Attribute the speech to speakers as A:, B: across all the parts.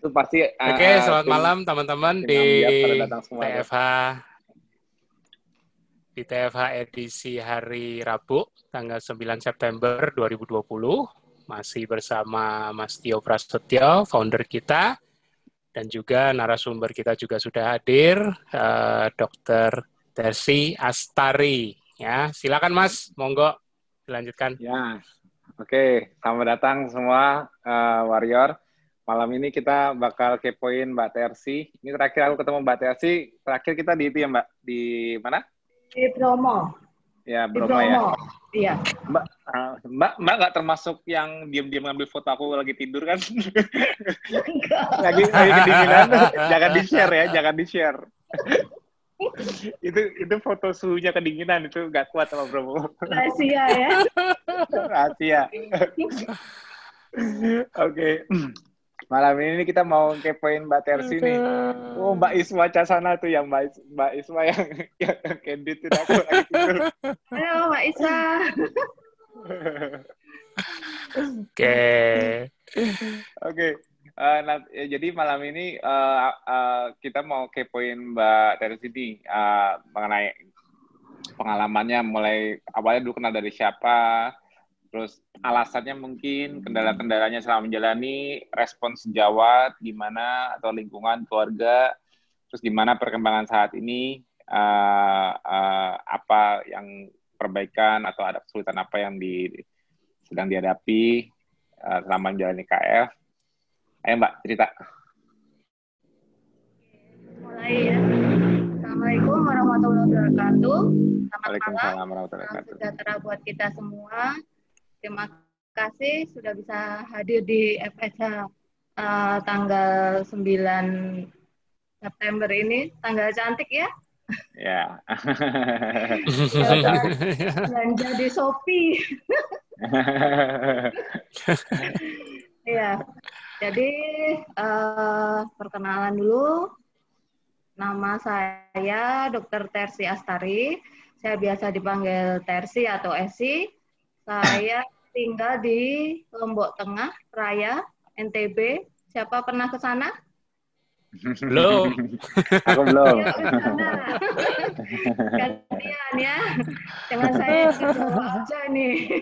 A: Itu pasti
B: Oke, okay, uh, selamat tim, malam teman-teman di TFH di TFH edisi hari Rabu tanggal 9 September 2020 masih bersama Mas Tio Prasetyo, founder kita dan juga narasumber kita juga sudah hadir uh, Dr. Desi Astari ya. Silakan Mas, monggo dilanjutkan.
A: Ya. Oke, selamat datang semua uh, warrior malam ini kita bakal kepoin Mbak Tersi. Ini terakhir aku ketemu Mbak Tersi, terakhir kita di itu ya Mbak, di mana?
C: Di Bromo.
A: Ya, Bromo,
C: di
A: Bromo.
C: ya. Iya.
A: Mbak, uh, Mbak, Mbak nggak termasuk yang diam-diam ngambil foto aku lagi tidur kan? lagi, lagi kedinginan, jangan di-share ya, jangan di-share. itu itu foto suhunya kedinginan itu nggak kuat sama Bromo.
C: Rahasia ya.
A: Rahasia. Oke. Okay. Malam ini kita mau kepoin Mbak Tersi nih. Oh, Mbak Isma Casana tuh yang Mbak, Mbak Isma yang, yang candid itu aku lagi tidur.
C: Halo Mbak Isma.
B: Oke.
A: Oke. Uh, nah, ya, jadi malam ini uh, uh, kita mau kepoin Mbak Tersi nih uh, mengenai pengalamannya mulai awalnya dulu kenal dari siapa, terus alasannya mungkin kendala-kendalanya selama menjalani respon sejawat gimana atau lingkungan keluarga terus gimana perkembangan saat ini uh, uh, apa yang perbaikan atau ada kesulitan apa yang di sedang dihadapi uh, selama menjalani KF ayo mbak cerita.
C: Mulai ya. Assalamualaikum warahmatullahi wabarakatuh.
A: Selamat warahmatullahi wabarakatuh.
C: Sejahtera buat kita semua. Terima kasih sudah bisa hadir di FSH uh, eh, tanggal 9 September ini. Tanggal cantik ya.
A: Ya.
C: Belanja di Shopee. ya. Jadi uh, perkenalan dulu. Nama saya Dr. Tersi Astari. Saya biasa dipanggil Tersi atau Esi saya tinggal di Lombok Tengah, Raya, NTB. Siapa pernah ke sana?
B: Belum.
A: Aku belum.
C: Gantian ya. Jangan saya aja nih.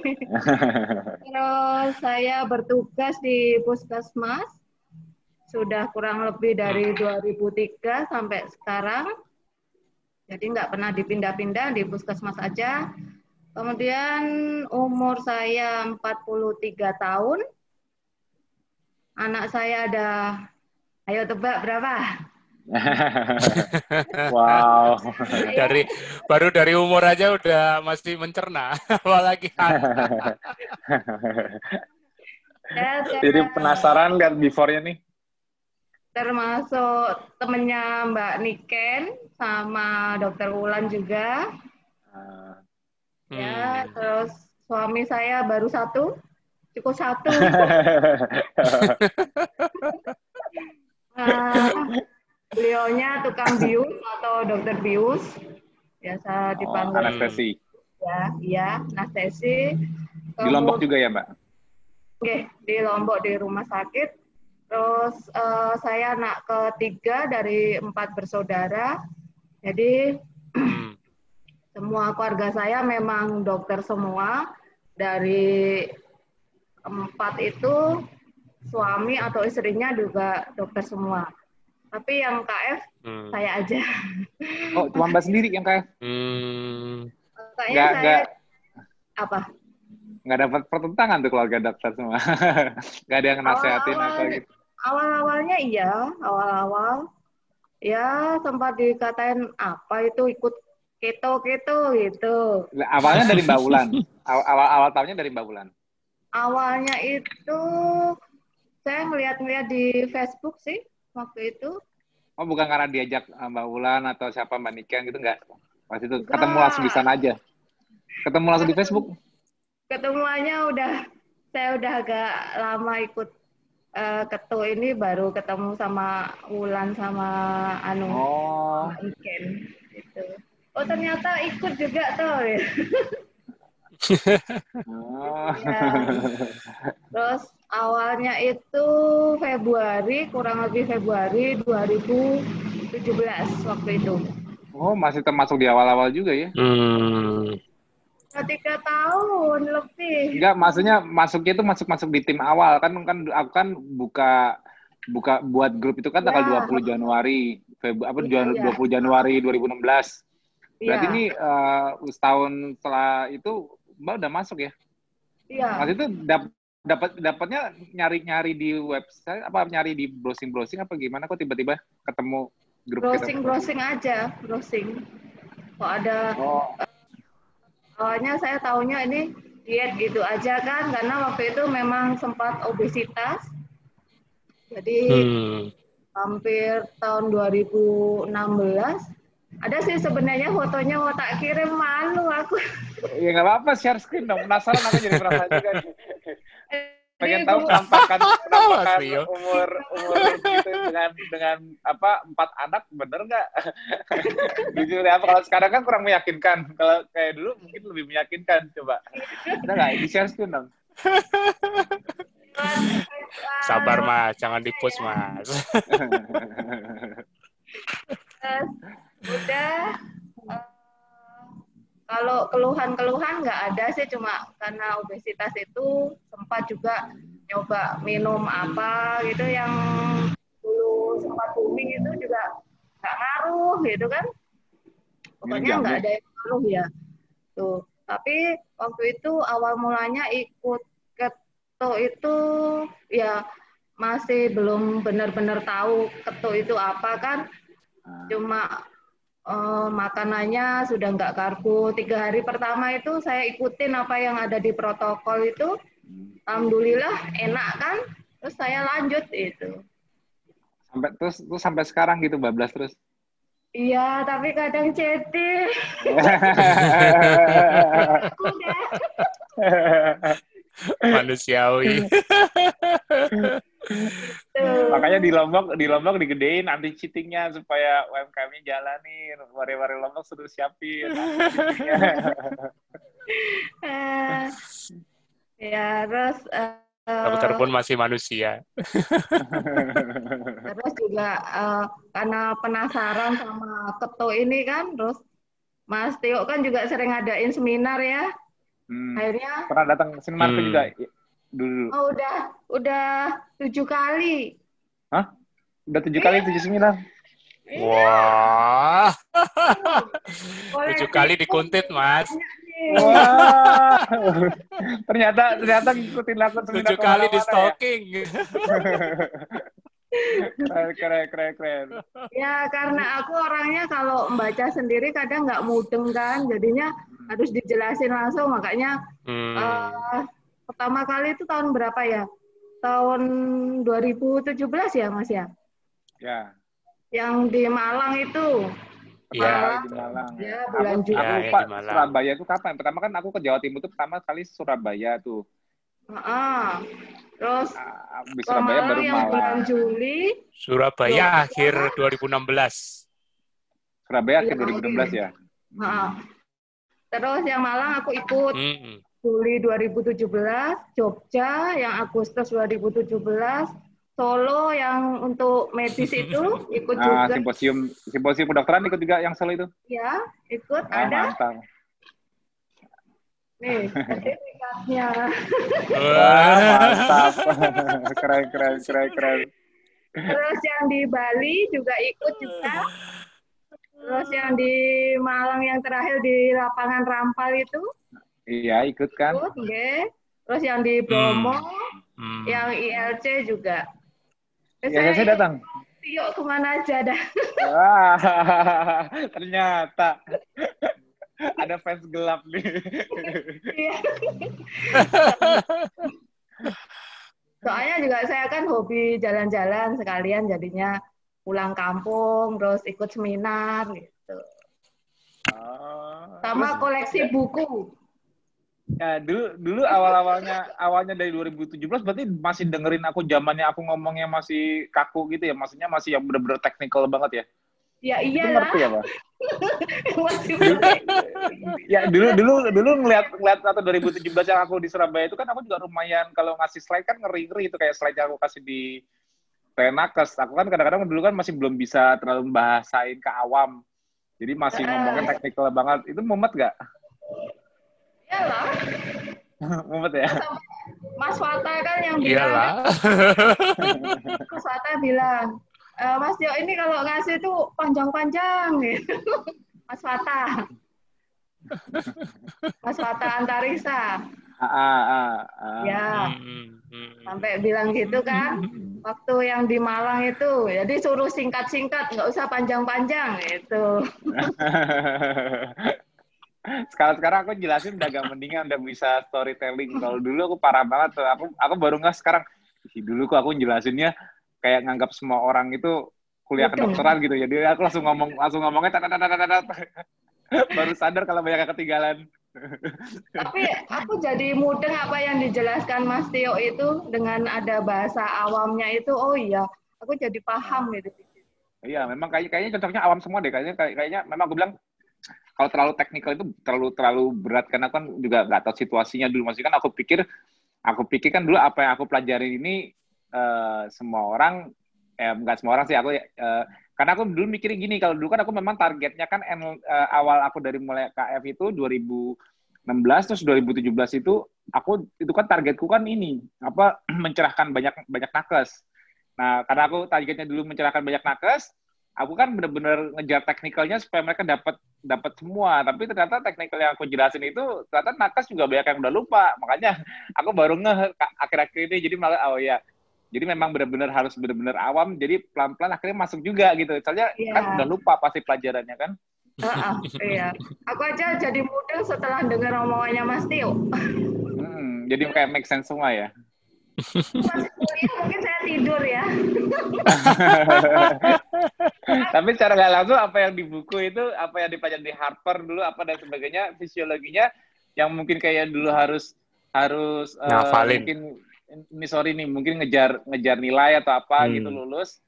C: Terus saya bertugas di Puskesmas. Sudah kurang lebih dari 2003 sampai sekarang. Jadi nggak pernah dipindah-pindah di Puskesmas aja. Kemudian umur saya 43 tahun. Anak saya ada, ayo tebak berapa?
A: wow.
B: dari baru dari umur aja udah masih mencerna, apalagi
A: Jadi penasaran lihat before-nya nih.
C: Termasuk temennya Mbak Niken sama Dokter Wulan juga. Uh, Ya, hmm. terus suami saya baru satu, cukup satu. uh, beliaunya tukang bius atau dokter bius, biasa oh, dipanggil.
A: Oh, anestesi.
C: Ya, iya, anestesi.
A: Di Lombok juga ya, Mbak?
C: Oke, di Lombok di rumah sakit. Terus uh, saya anak ketiga dari empat bersaudara. Jadi. Semua keluarga saya memang dokter semua. Dari empat itu suami atau istrinya juga dokter semua. Tapi yang KF hmm. saya aja.
A: Oh, cuma Mbak sendiri yang KF?
C: Hmm. Kayaknya saya gak. apa?
A: Nggak dapat pertentangan tuh keluarga dokter semua. nggak ada yang nasehatin awal atau gitu.
C: Awal-awalnya iya, awal-awal. Ya sempat dikatain apa itu ikut keto keto gitu.
A: Awalnya dari Mbak Wulan. awal awal tahunnya dari Mbak Wulan.
C: Awalnya itu saya ngeliat-ngeliat di Facebook sih waktu itu.
A: Oh bukan karena diajak eh, Mbak Wulan atau siapa Mbak Niken gitu enggak? Pas itu ketemu langsung di sana aja. Ketemu langsung di Facebook?
C: Ketemuannya udah saya udah agak lama ikut uh, ketua ini baru ketemu sama Wulan sama Anu
A: oh.
C: Iken gitu oh ternyata ikut juga tuh ya.
A: oh.
C: Terus Awalnya itu Februari, kurang lebih Februari 2017 waktu itu.
A: Oh, masih termasuk di awal-awal juga ya?
B: Hmm.
C: Tiga tahun lebih.
A: Enggak, maksudnya masuknya itu masuk-masuk di tim awal kan kan aku kan buka buka buat grup itu kan tanggal
C: Ya.
A: 20 Januari, Febru apa
C: Iya,
A: Jan-
C: iya.
A: 20 Januari 2016. Berarti
C: Iya,
A: ini eh, setahun setelah itu Mbak udah masuk ya?
C: iya.
A: Maksud itu dap- dapat dapatnya nyari-nyari di website apa nyari di browsing-browsing apa gimana kok tiba-tiba ketemu grup
C: Browsing
A: kita?
C: browsing aja, browsing. Kok ada
A: Oh,
C: awalnya saya taunya ini diet gitu aja kan karena waktu itu memang sempat obesitas. Jadi
B: Hmm.
C: hampir tahun 2016 ada sih sebenarnya fotonya mau tak kirim malu aku.
A: ya nggak apa-apa share screen dong. Penasaran aku jadi merasa juga. nih. Pengen tahu penampakan penampakan umur umur gitu dengan dengan apa empat anak bener nggak? Jujur ya, kalau sekarang kan kurang meyakinkan. Kalau kayak dulu mungkin lebih meyakinkan. Coba, ada nggak di share screen dong?
B: Sabar mas, jangan di-push mas.
C: Terus udah eh, kalau keluhan-keluhan nggak ada sih cuma karena obesitas itu sempat juga nyoba minum apa gitu yang dulu sempat booming itu juga nggak ngaruh gitu kan. Pokoknya nggak ada yang ngaruh ya. Tuh tapi waktu itu awal mulanya ikut keto itu ya masih belum benar-benar tahu keto itu apa kan. Cuma eh, makanannya sudah nggak karbo. Tiga hari pertama itu saya ikutin apa yang ada di protokol itu. Alhamdulillah enak kan? Terus saya lanjut itu.
A: Sampai terus terus sampai sekarang gitu bablas terus.
C: iya tapi kadang cetil
B: Manusiawi.
C: tuh.
A: Makanya di Lombok di Lombok digedein anti cheatingnya supaya UMKM-nya jalanin. Wari-wari Lombok suruh siapin.
C: Eh, ya terus eh,
B: Dokter pun masih manusia.
C: terus juga eh, karena penasaran sama keto ini kan terus Mas Tio kan juga sering ngadain seminar ya
A: Hmm.
C: akhirnya
A: Pernah datang Marco
B: Hmm.
A: juga dulu.
C: oh udah udah tujuh kali
A: Udah tujuh kali tujuh seminar.
B: Wah,
C: Koleksi
B: tujuh kali dikuntit mas.
C: nih.
A: Wah. ternyata ternyata ngikutin lakon seminar
B: Tujuh kali di
A: ya.
B: stalking.
A: Keren, keren, keren, keren.
C: Ya karena aku orangnya kalau membaca sendiri kadang nggak mudeng kan, jadinya harus dijelasin langsung. Makanya
B: Hmm.
C: eh, pertama kali itu tahun berapa ya? Tahun 2017 ya Mas ya?
A: Ya.
C: Yang di Malang itu.
B: Iya.
A: Di Malang.
C: Ya, bulan
A: aku,
C: Juli.
A: aku
B: Ya,
A: lupa
B: Malang.
A: Surabaya itu kapan? Pertama kan aku ke Jawa Timur itu pertama kali Surabaya tuh.
C: Heeh. Terus
A: Ah, Di Surabaya baru
C: yang bulan
A: Malang.
C: Juli.
B: Surabaya akhir 2016.
A: Surabaya akhir
C: Iya,
A: 2016 ya.
C: Heeh. Terus yang Malang aku ikut
B: Hmm.
C: Juli 2017, Jogja yang Agustus 2017, Solo yang untuk medis itu ikut
A: Ah,
C: juga
A: simposium simposium kedokteran ikut juga yang solo itu.
C: ya, ikut
A: Ah,
C: ada
A: mantap.
C: nih sertifikatnya.
A: Wah, mantap. keren, keren, keren, keren.
C: Terus yang di Bali juga ikut juga. Terus yang di Malang yang terakhir di lapangan Rampal itu
A: Iya, ikut kan.
C: ikut, nggih. Terus yang di Bromo,
B: Hmm.
C: yang ILC juga. Terus
A: Ya, saya datang.
C: Yuk ke mana aja dah.
A: Wah, ternyata ada fans gelap nih.
C: Iya. Soalnya juga saya kan hobi jalan-jalan sekalian jadinya pulang kampung terus ikut seminar gitu.
A: Oh,
C: Sama koleksi buku.
A: Ya, dulu dulu awal-awalnya awalnya dari 2017 berarti masih dengerin aku zamannya aku ngomongnya masih kaku gitu ya. Maksudnya masih yang bener-bener teknikal banget ya.
C: Ya iyalah.
A: Ngerti ya, Pak? ya dulu dulu dulu ngeliat ngeliat atau 2017 yang aku di Surabaya itu kan aku juga lumayan kalau ngasih slide kan ngeri ngeri itu kayak slide yang aku kasih di Tenakes. Aku kan kadang-kadang dulu kan masih belum bisa terlalu bahasain ke awam. Jadi masih ngomongnya teknikal banget. Itu mumet gak?
C: Iyalah.
A: mumet ya?
C: Mas Wata kan yang
B: bilang. Iyalah.
C: Mas Wata bilang, e, Mas Tio ini kalau ngasih itu panjang-panjang gitu. Mas Wata. Mas Wata Antarisa.
A: Ah, ah, ah, ah.
C: Ya. Sampai bilang gitu kan. Waktu yang di Malang itu. Jadi suruh singkat-singkat, nggak usah panjang-panjang gitu.
A: sekarang sekarang aku jelasin udah agak mendingan udah bisa storytelling. Kalau dulu aku parah banget tuh. Aku aku baru nggak sekarang. Dulu kok aku jelasinnya kayak nganggap semua orang itu kuliah kedokteran gitu jadi aku langsung ngomong langsung ngomongnya tat, tat, tat, tat, baru sadar kalau banyak ketinggalan.
C: Tapi aku jadi mudeng apa yang dijelaskan Mas Tio itu dengan ada bahasa awamnya itu. Oh iya aku jadi paham gitu.
A: Iya memang kayaknya kayaknya cocoknya awam semua deh. Kayaknya kayaknya memang aku bilang kalau terlalu teknikal itu terlalu terlalu berat karena kan juga nggak tahu situasinya dulu masih kan aku pikir aku pikir kan dulu apa yang aku pelajari ini uh, semua orang eh nggak semua orang sih aku uh, karena aku dulu mikirnya gini kalau dulu kan aku memang targetnya kan uh, awal aku dari mulai KF itu 2016 terus 2017 itu aku itu kan targetku kan ini apa mencerahkan banyak banyak nakes. Nah, karena aku targetnya dulu mencerahkan banyak nakes, aku kan bener-bener ngejar teknikalnya supaya mereka dapat dapat semua. Tapi ternyata teknikal yang aku jelasin itu ternyata nakes juga banyak yang udah lupa. Makanya aku baru ngeh akhir-akhir ini. Jadi malah oh ya jadi memang benar-benar harus benar-benar awam. Jadi pelan-pelan akhirnya masuk juga gitu. Soalnya yeah. kan udah lupa pasti pelajarannya kan?
C: Uh, uh, iya. Aku aja jadi mudah setelah dengar omongannya Mas Tio.
A: Hmm, jadi kayak make sense semua ya
C: masih kuliah mungkin saya tidur ya.
A: Tapi secara nggak langsung apa yang di buku itu, apa yang dipelajari di Harper dulu, apa dan sebagainya, fisiologinya yang mungkin kayak dulu harus harus
B: uh, mungkin
A: ini sorry nih mungkin ngejar ngejar nilai atau apa hmm. gitu lulus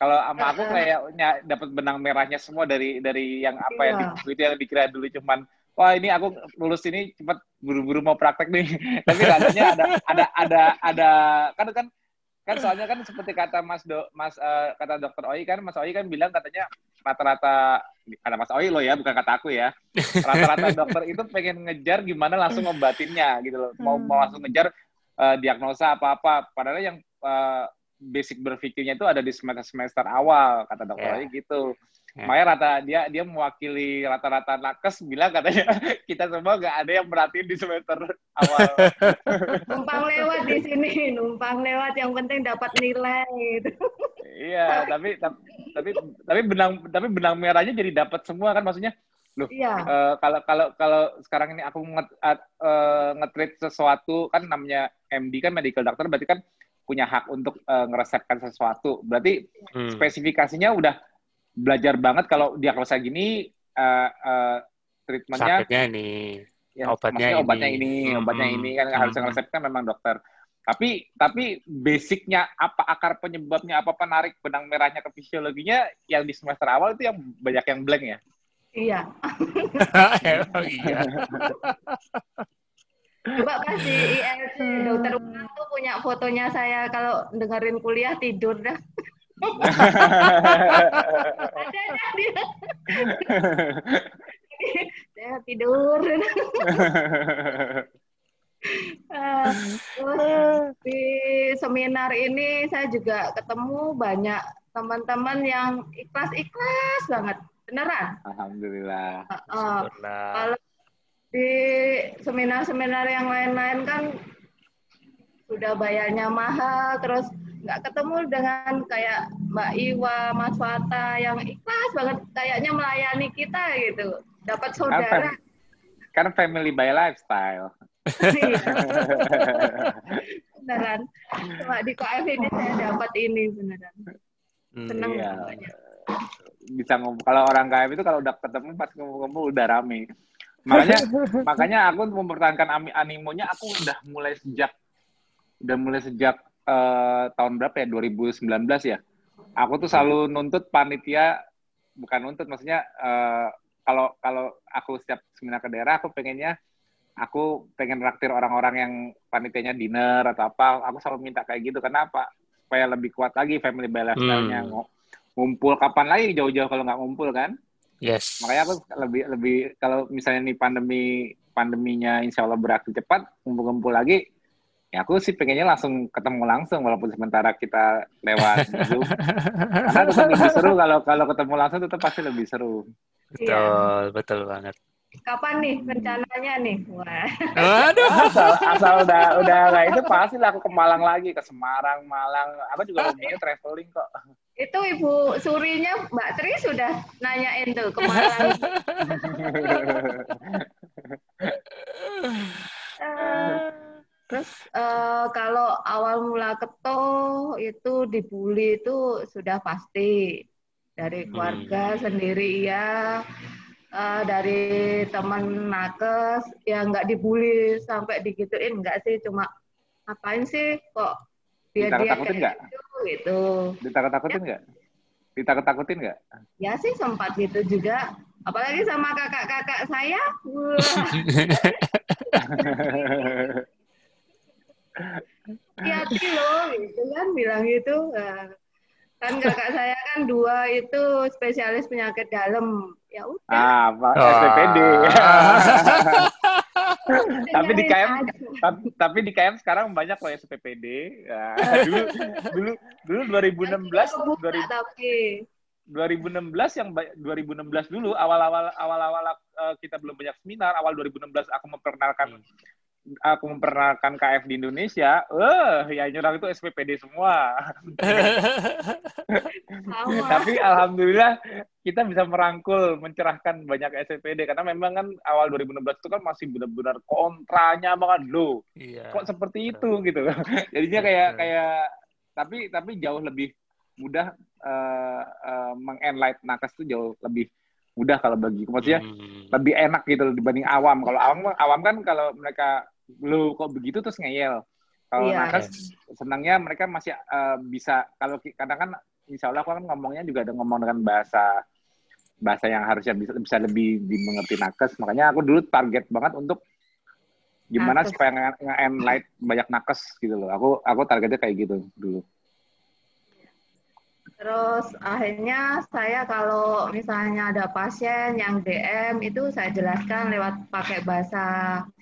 A: kalau sama aku kayaknya dapat benang merahnya semua dari dari yang apa yeah. yang di buku itu yang dikira dulu cuman wah ini aku lulus ini cepat buru-buru mau praktek nih. Tapi katanya ada ada ada ada kan kan kan soalnya kan seperti kata Mas Do Mas uh, kata Dokter Oi kan Mas Oi kan bilang katanya rata-rata kata Mas Oi lo ya bukan kata aku ya. Rata-rata dokter itu pengen ngejar gimana langsung ngobatinnya gitu loh. Mau mau langsung ngejar uh, diagnosa apa-apa. Padahal yang uh, basic berpikirnya itu ada di semester semester awal kata dokter yeah. Oi gitu Ya. Makanya rata dia dia mewakili rata-rata nakes bilang katanya kita semua nggak ada yang merhatiin di semester awal.
C: numpang lewat di sini, numpang lewat yang penting dapat nilai. Gitu.
A: Iya, tapi tapi tapi benang tapi benang merahnya jadi dapat semua kan maksudnya. Loh, iya. uh, kalau kalau kalau sekarang ini aku nge, uh, nge sesuatu kan namanya MD kan medical doctor berarti kan punya hak untuk uh, ngeresepkan sesuatu. Berarti hmm. spesifikasinya udah belajar banget kalau diagnosa gini uh, uh, treatmentnya
B: sakitnya ini
A: ya, obatnya ini obatnya ini hmm. obatnya ini kan hmm. harus ngeresepkan memang dokter tapi tapi basicnya apa akar penyebabnya apa penarik benang merahnya ke fisiologinya yang di semester awal itu yang banyak yang blank ya
C: iya
B: emang iya
C: Coba pas di ILC, dokter tuh punya fotonya saya kalau dengerin kuliah tidur dah. Ada dia. Saya tidur. di seminar ini saya juga ketemu banyak teman-teman yang ikhlas-ikhlas banget, beneran.
A: Alhamdulillah.
C: Uh, kalau di seminar-seminar yang lain-lain kan sudah bayarnya mahal, terus nggak ketemu dengan kayak Mbak Iwa, Mas Wata yang ikhlas banget kayaknya melayani kita gitu. Dapat saudara.
A: Kan, family by lifestyle.
C: Beneran. Cuma di KF ini saya dapat ini beneran. Hmm, Senang iya.
A: Bisa ngomong kalau orang KF itu kalau udah ketemu pas ngomong-ngomong udah rame. Makanya makanya aku mempertahankan animonya aku udah mulai sejak udah mulai sejak uh, tahun berapa ya 2019 ya aku tuh selalu nuntut panitia bukan nuntut maksudnya uh, kalau kalau aku setiap seminar ke daerah aku pengennya aku pengen raktir orang-orang yang panitianya dinner atau apa, aku selalu minta kayak gitu. Kenapa? Supaya lebih kuat lagi family lifestyle-nya. Hmm. Ngumpul kapan lagi jauh-jauh kalau nggak ngumpul kan?
B: Yes.
A: Makanya aku lebih lebih kalau misalnya nih pandemi pandeminya insya Allah berakhir cepat, ngumpul-ngumpul lagi, ya aku sih pengennya langsung ketemu langsung walaupun sementara kita lewat Zoom. Karena tetap lebih seru kalau kalau ketemu langsung tetap pasti lebih seru.
B: Betul, iya. betul banget.
C: Kapan nih rencananya nih? Wah.
A: Aduh. Asal, asal udah udah nggak itu pasti lah aku ke Malang lagi ke Semarang, Malang. Aku juga hobinya traveling kok.
C: Itu Ibu Surinya Mbak Tri sudah nanyain tuh ke Malang. uh, terus uh, kalau awal mula keto itu dibully itu sudah pasti dari keluarga hmm. sendiri ya uh, dari teman nakes yang nggak dibully sampai digituin nggak sih cuma ngapain sih kok dia dia
A: kayak gitu, gitu. Ditakut-takutin ya. nggak? Ya. Ditakut-takutin nggak?
C: Ya sih sempat gitu juga. Apalagi sama kakak-kakak saya. Hati-hati loh, gitu kan bilang gitu. Kan kakak saya kan dua itu spesialis penyakit dalam. Ya udah.
A: Ah, Pak oh. SPPD. tapi di KM tapi, tapi di KM sekarang banyak loh SPPD. Ya, dulu dulu dulu 2016 2000, tapi 2016 yang 2016 dulu awal-awal awal-awal uh, kita belum banyak seminar awal 2016 aku memperkenalkan hmm aku memperkenalkan KF di Indonesia, eh ya nyerang itu SPPD semua. Tapi alhamdulillah kita bisa merangkul, mencerahkan banyak SPPD karena memang kan awal 2016 itu kan masih benar-benar kontranya banget lo. Iya. Kok seperti itu gitu. Jadinya kayak kayak tapi tapi jauh lebih mudah uh, uh, mengenlight nakes itu jauh lebih mudah kalau bagi maksudnya hmm. lebih enak gitu dibanding awam. Kalau awam awam kan kalau mereka lu kok begitu terus ngeyel. Kalau yeah. nakes senangnya mereka masih uh, bisa kalau kadang kan insya Allah aku kan ngomongnya juga ada ngomong dengan bahasa bahasa yang harusnya bisa bisa lebih dimengerti nakes. Makanya aku dulu target banget untuk gimana nakes. supaya nge-enlight banyak nakes gitu loh. Aku aku targetnya kayak gitu dulu.
C: Terus akhirnya saya kalau misalnya ada pasien yang DM itu saya jelaskan lewat pakai bahasa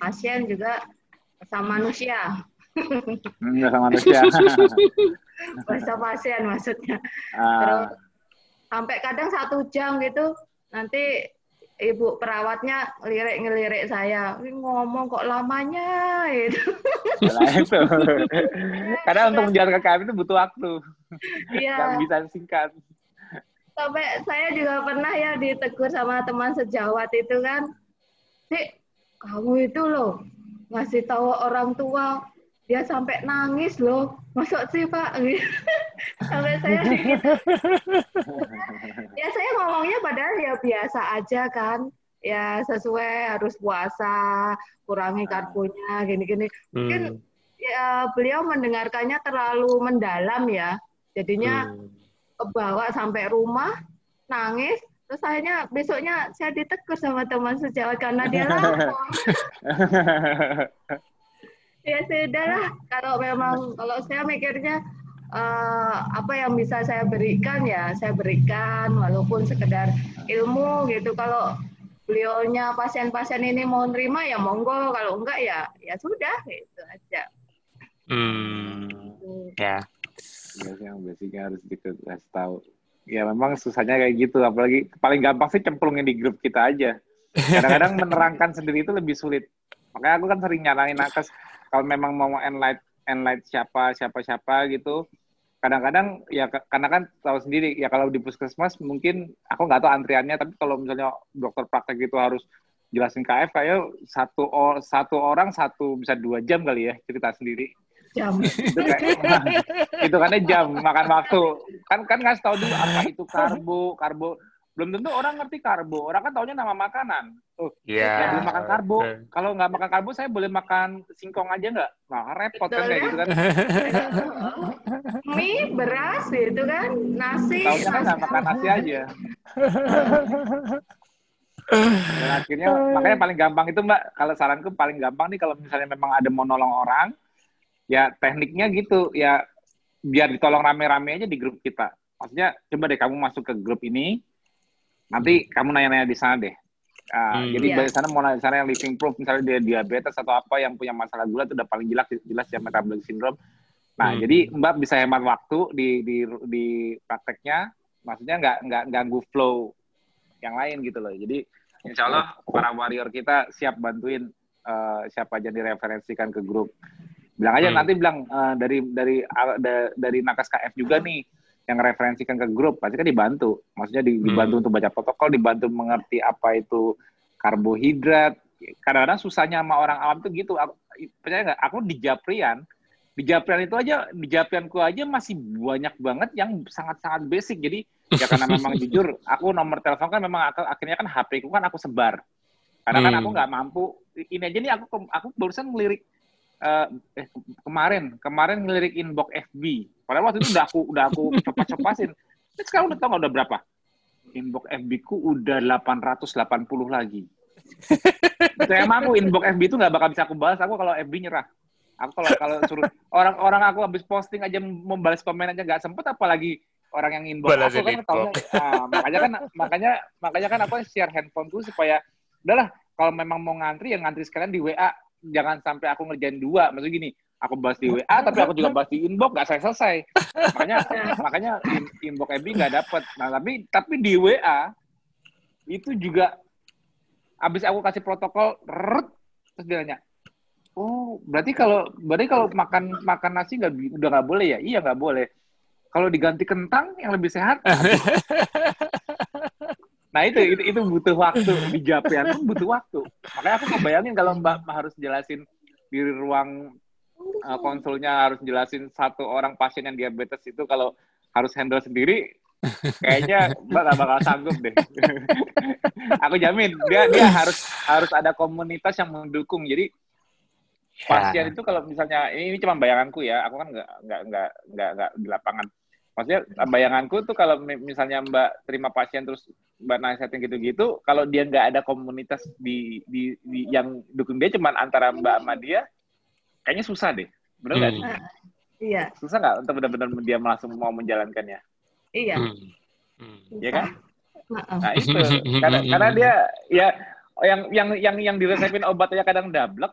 C: pasien juga sama manusia.
A: Hmm, sama manusia.
C: bahasa pasien maksudnya. Uh. Terus sampai kadang satu jam gitu nanti ibu perawatnya lirik-ngelirik saya, ngomong kok lamanya itu.
A: Nah, itu. Karena untuk menjalankan KM itu butuh waktu. Iya. Gak bisa singkat.
C: Sampai saya juga pernah ya ditegur sama teman sejawat itu kan, sih kamu itu loh ngasih tahu orang tua dia sampai nangis loh masuk sih pak sampai saya gitu. ya saya ngomongnya padahal ya biasa aja kan ya sesuai harus puasa kurangi karbonya gini-gini mungkin hmm. ya beliau mendengarkannya terlalu mendalam ya jadinya hmm. kebawa sampai rumah nangis terus akhirnya besoknya saya ditegur sama teman sejawat karena dia lapor ya sudah lah kalau memang kalau saya mikirnya uh, apa yang bisa saya berikan ya saya berikan walaupun sekedar ilmu gitu. Kalau beliaunya pasien-pasien ini mau nerima ya monggo. Kalau enggak ya ya sudah itu aja.
B: Hmm ya.
A: Ya yang basicnya harus dikasih tahu. Ya memang susahnya kayak gitu. Apalagi paling gampang sih cemplungin di grup kita aja. Kadang-kadang menerangkan sendiri itu lebih sulit. Makanya aku kan sering nyaranin nakes kalau memang mau enlight enlight siapa siapa siapa gitu kadang-kadang ya karena kan tahu sendiri ya kalau di puskesmas mungkin aku nggak tahu antriannya tapi kalau misalnya dokter praktek itu harus jelasin KF kayak satu or, satu orang satu bisa dua jam kali ya cerita sendiri.
C: Jam.
A: Itu kayak itu kan jam makan waktu. Kan kan nggak tahu dulu apa itu karbo karbo belum tentu orang ngerti karbo. Orang kan taunya nama makanan. Oh,
B: Iya.
A: ya boleh makan karbo. Kalau nggak makan karbo, saya boleh makan singkong aja nggak? Nah, repot kan kayak
C: ya.
A: gitu kan.
C: Mie, beras gitu kan, nasi.
A: Taunya kan nggak makan nasi aja. Dan akhirnya makanya paling gampang itu Mbak, kalau saranku paling gampang nih kalau misalnya memang ada mau nolong orang, ya tekniknya gitu, ya biar ditolong rame-rame aja di grup kita. Maksudnya coba deh kamu masuk ke grup ini, nanti kamu nanya-nanya di sana deh. Ah,
B: Hmm.
A: Jadi
C: Iya.
A: di sana mau nanya sana yang living proof, misalnya dia diabetes atau apa yang punya masalah gula itu udah paling jelas jelas ya metabolic syndrome. Nah,
B: Hmm.
A: jadi Mbak bisa hemat waktu di di di prakteknya, maksudnya nggak nggak ganggu flow yang lain gitu loh. Jadi insya Allah para warrior kita siap bantuin eh, siapa aja direferensikan ke grup. Bilang aja
B: Hmm.
A: nanti bilang eh, dari dari da- dari Nakas KF juga nih yang referensikan ke grup pasti kan dibantu. Maksudnya di- dibantu
B: Hmm.
A: untuk baca protokol, dibantu mengerti apa itu karbohidrat. Kadang-kadang susahnya sama orang awam tuh gitu. Aku, percaya nggak? Aku di Japrian, di Japrian itu aja, di Japrianku aja masih banyak banget yang sangat-sangat basic. Jadi ya karena memang jujur, aku nomor telepon kan memang ak- akhirnya kan HP ku kan aku sebar. Karena kan
B: Hmm.
A: aku nggak mampu. Ini aja nih aku aku barusan ngelirik eh, eh, kemarin kemarin ngelirik inbox FB. Padahal waktu itu udah aku udah aku copas-copasin. Terus sekarang udah tau nggak udah berapa? Inbox FB ku udah 880 lagi. Itu emang aku inbox FB itu nggak bakal bisa aku balas. Aku kalau FB nyerah. Aku kalau kalau suruh orang-orang aku habis posting aja membalas komen aja nggak sempet, apalagi orang yang inbox
B: Balasin
A: aku kan
B: inbox.
A: taunya, ah, makanya kan makanya makanya kan aku share handphoneku supaya udahlah kalau memang mau ngantri ya ngantri sekalian di WA jangan sampai aku ngerjain dua maksudnya gini aku bahas di WA tapi aku juga bahas di inbox nggak selesai selesai makanya makanya in- inbox FB nggak dapet. Nah tapi tapi di WA itu juga abis aku kasih protokol rrrt, terus dia nanya oh berarti kalau berarti kalau makan makan nasi nggak udah nggak boleh ya? Iya nggak boleh. Kalau diganti kentang yang lebih sehat? Nah itu, itu itu butuh waktu. Di Japrian pun butuh waktu. Makanya aku kebayangin kalau Mbak harus jelasin di ruang uh, konsulnya harus jelasin satu orang pasien yang diabetes itu kalau harus handle sendiri, kayaknya Mbak gak bakal sanggup deh. aku jamin dia dia harus harus ada komunitas yang mendukung. Jadi pasien itu kalau misalnya ini, ini cuma bayanganku ya, aku kan nggak nggak nggak nggak nggak di lapangan. Maksudnya bayanganku tuh kalau mi- misalnya Mbak terima pasien terus Mbak nasihatin gitu-gitu, kalau dia nggak ada komunitas di, di, di yang dukung dia cuman antara Mbak sama dia, kayaknya susah deh. Bener nggak?
B: Hmm.
A: sih?
C: Iya,
A: Susah nggak untuk benar-benar dia langsung mau menjalankannya?
C: iya.
B: Hmm. Hmm.
A: Iya kan?
C: Heeh.
A: Nah itu karena, karena dia ya yang yang yang yang diresepin obat aja kadang dablek.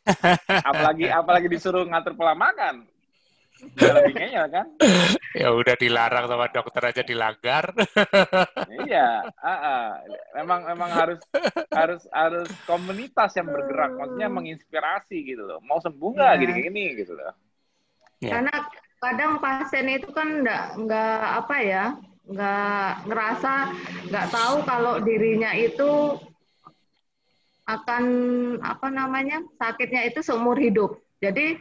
A: apalagi apalagi disuruh ngatur pola makan. Ngeyel kan?
B: Ya udah dilarang sama dokter aja dilanggar.
A: iya, ah, ah. memang memang harus harus harus komunitas yang bergerak, maksudnya menginspirasi gitu loh. Mau sembuh nggak
C: Iya.
A: gini-gini gitu loh.
B: Ya.
C: Karena kadang pasien itu kan nggak nggak apa ya, nggak ngerasa nggak tahu kalau dirinya itu akan apa namanya sakitnya itu seumur hidup. Jadi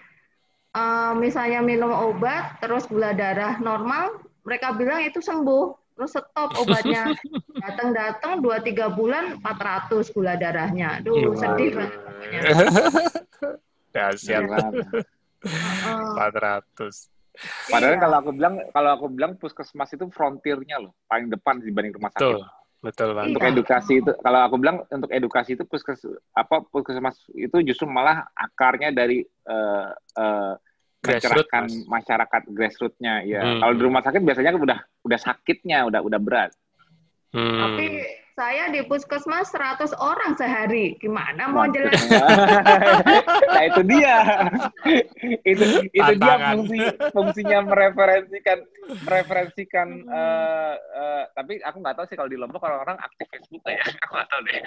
C: eh, misalnya minum obat terus gula darah normal, mereka bilang itu sembuh, terus stop obatnya. Datang-datang 2-3 bulan 400 gula darahnya. Aduh,
B: Gimana?
C: sedih banget.
A: Gimana?
C: Heeh.
B: 400.
A: Padahal
C: Iya.
A: kalau aku bilang kalau aku bilang puskesmas itu frontiernya loh, paling depan dibanding rumah sakit.
B: Betul. Betul banget.
A: Untuk edukasi itu, kalau aku bilang untuk edukasi itu puskes apa puskesmas itu justru malah akarnya dari eh, eh,
B: Grassroots,
A: mencerahkan
B: Mas.
A: masyarakat grassrootsnya. Ya,
B: Hmm.
A: kalau di rumah sakit biasanya udah udah sakitnya, udah udah berat.
B: Hmm.
C: Tapi saya di puskesmas 100 orang sehari. Gimana mau jelasin?
A: nah itu dia, itu itu dia fungsi fungsinya mereferensikan mereferensikan. eh, eh, tapi aku nggak tahu sih kalau di Lombok orang-orang aktif Facebook ya, aku nggak tahu deh.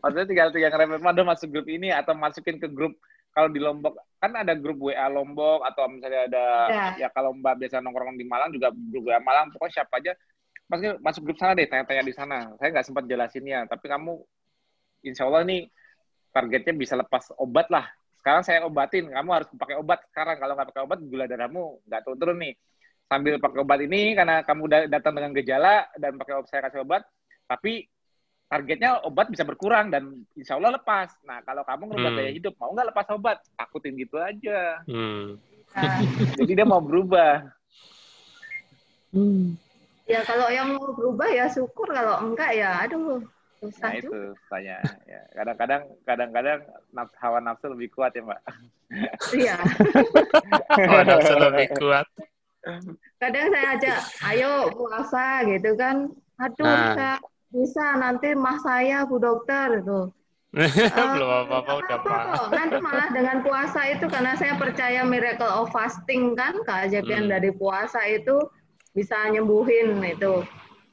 A: Maksudnya tinggal tinggal ngerefer, "Mado masuk grup ini atau masukin ke grup kalau di Lombok kan ada grup WA Lombok atau misalnya ada
C: Ya.
A: ya kalau Mbak biasa nongkrong di Malang juga grup WA Malang pokoknya siapa aja maksudnya masuk grup sana deh tanya-tanya di sana. Saya nggak sempat jelasinnya, tapi kamu insya Allah nih targetnya bisa lepas obat lah. Sekarang saya obatin, kamu harus pakai obat sekarang. Kalau nggak pakai obat, gula darahmu nggak turun-turun nih. sambil pakai obat ini karena kamu datang dengan gejala dan pakai obat saya kasih obat, tapi targetnya obat bisa berkurang dan insya Allah lepas. Nah kalau kamu ngerubah
B: Hmm.
A: gaya hidup, mau nggak lepas obat? Takutin gitu aja.
B: Hmm.
C: Nah,
A: Jadi dia mau berubah.
C: Ya kalau yang mau berubah ya syukur, kalau enggak ya aduh susah
A: Nah itu
C: juga.
A: tanya. Ya, kadang-kadang kadang-kadang naf- hawa nafsu lebih kuat ya mbak.
C: Iya.
B: Hawa nafsu lebih kuat.
C: Kadang saya ajak, ayo puasa gitu kan. Aduh,
B: Nah.
C: saya bisa nanti mah saya Bu Dokter itu.
B: Belum apa-apa udah
C: apa kok. Nanti malah dengan puasa itu karena saya percaya miracle of fasting kan, keajaiban
B: Hmm.
C: dari puasa itu bisa nyembuhin itu.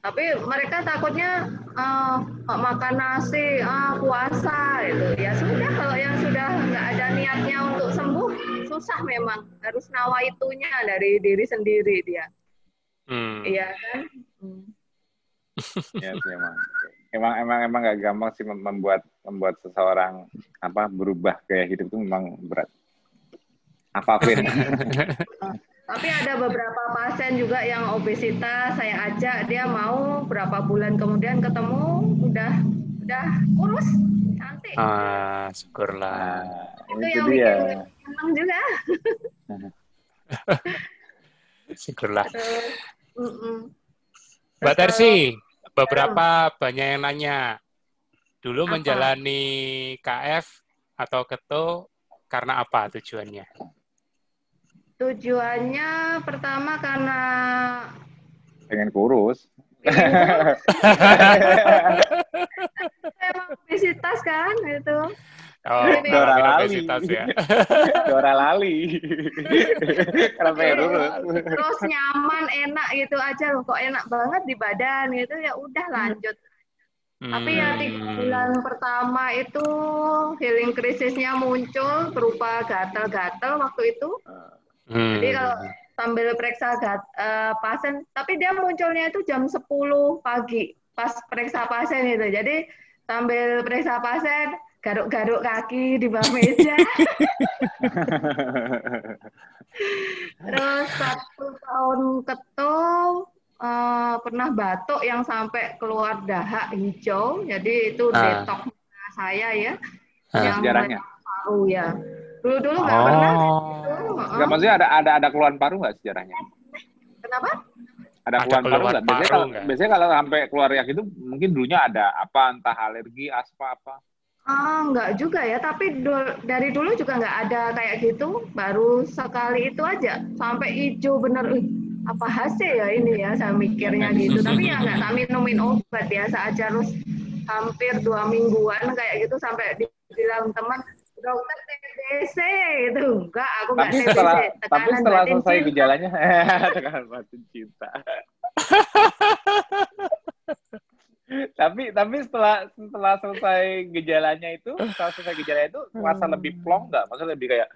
C: Tapi mereka takutnya ah, makan nasi, ah, puasa itu. Ya sudah kalau yang sudah nggak ada niatnya untuk sembuh, susah memang. Harus nawaitunya dari diri sendiri dia.
B: Hmm.
C: Iya kan? Hmm.
A: ya sih emang. Emang emang emang gak gampang sih mem- membuat membuat seseorang apa berubah gaya hidup itu memang berat. Apa Queen?
C: Tapi ada beberapa pasien juga yang obesitas, saya ajak dia mau berapa bulan kemudian ketemu udah udah kurus, cantik.
B: Ah, syukurlah.
C: Itu
A: itu
C: yang
A: dia.
C: bikin senang juga.
B: Syukurlah.
C: Terus.
B: Mbak Tersi, beberapa banyak yang nanya. Dulu
C: Apa?
B: menjalani KF atau keto karena apa tujuannya?
C: Tujuannya pertama karena
A: Pengen kurus.
C: memang obesitas kan itu.
B: Oh,
C: Ini-
A: Dora Lali.
B: ya.
A: Dora lali. Karena pengen kurus.
C: Terus nyaman, enak gitu aja loh. Kok enak banget di badan gitu ya udah lanjut. Tapi ya tiga
B: Hmm.
C: bulan pertama itu healing krisisnya muncul berupa gatal-gatal waktu itu.
B: Hmm.
C: Jadi kalau sambil periksa eh, pasien, tapi dia munculnya itu jam 10 pagi pas periksa pasien itu. Jadi sambil periksa pasien garuk-garuk kaki di bawah meja. Terus satu tahun keto eh, pernah batuk yang sampai keluar dahak hijau. Jadi itu
B: Ah.
C: detox saya ya.
B: Ah.
C: yang paru ya. Dulu-dulu nggak pernah.
B: Oh.
C: Itu, heeh.
A: Enggak maksudnya ada ada ada keluhan paru nggak sejarahnya?
C: Kenapa?
A: Ada
B: Ada
A: keluhan paru
B: keluhan
A: nggak? Biasanya
B: paru
A: kalau
B: nggak?
A: biasanya kalau sampai keluar yang itu mungkin dulunya ada apa entah alergi, asma apa.
C: Ah, nggak juga ya, tapi du- dari dulu juga nggak ada kayak gitu, baru sekali itu aja, sampai hijau bener, "Ih, apa hasil ya ini ya, saya mikirnya gitu, tapi ya nggak tak minumin obat, biasa aja, terus hampir dua mingguan kayak gitu, sampai dibilang teman, dokter TBC gitu, enggak, aku nggak
A: Tapi
C: TBC,
A: setelah tapi setelah
C: batin
A: selesai
C: cinta.
A: gejalanya tekanan batin cinta. tapi tapi setelah setelah selesai gejalanya itu, setelah selesai gejalanya itu merasa
C: Hmm.
A: lebih plong nggak? Maksudnya lebih kayak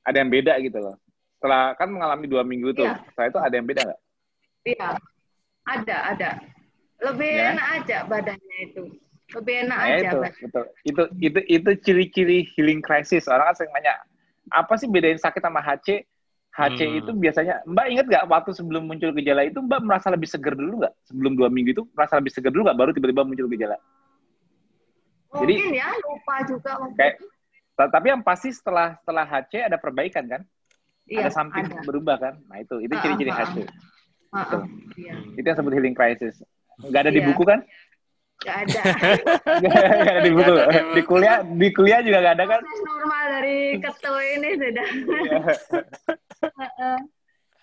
A: ada yang beda gitu loh. Setelah kan mengalami dua minggu tuh,
C: Iya.
A: setelah itu ada yang beda nggak?
C: Iya, ada, ada. Lebih
A: Ya.
C: enak aja badannya itu. Lebih enak
A: Nah,
C: aja.
A: itu, betul. Itu itu itu ciri-ciri healing crisis. Orang kan sering nanya, apa sih bedain sakit sama HC? HC
B: Hmm.
A: itu biasanya, Mbak ingat nggak waktu sebelum muncul gejala itu Mbak merasa lebih seger dulu nggak? Sebelum dua minggu itu merasa lebih seger dulu nggak? Baru tiba-tiba muncul gejala. Jadi-
C: Mungkin ya, lupa juga
A: Kayak- Tapi yang pasti setelah setelah HC ada perbaikan kan?
C: Iya,
A: ada something
C: ada.
A: berubah kan? Nah itu itu
C: Ah,
A: ciri-ciri
C: ah,
A: HC.
C: Ah,
A: Betul.
C: ah, Iya,
A: Itu yang sebut healing crisis. Nggak ada di
C: Iya.
A: buku kan?
C: Nggak ada.
A: Ada di buku.
B: Ada di
A: kuliah di kuliah juga nggak ada kan?
C: Proses normal dari keto ini sudah.
A: Iya.
C: Heeh.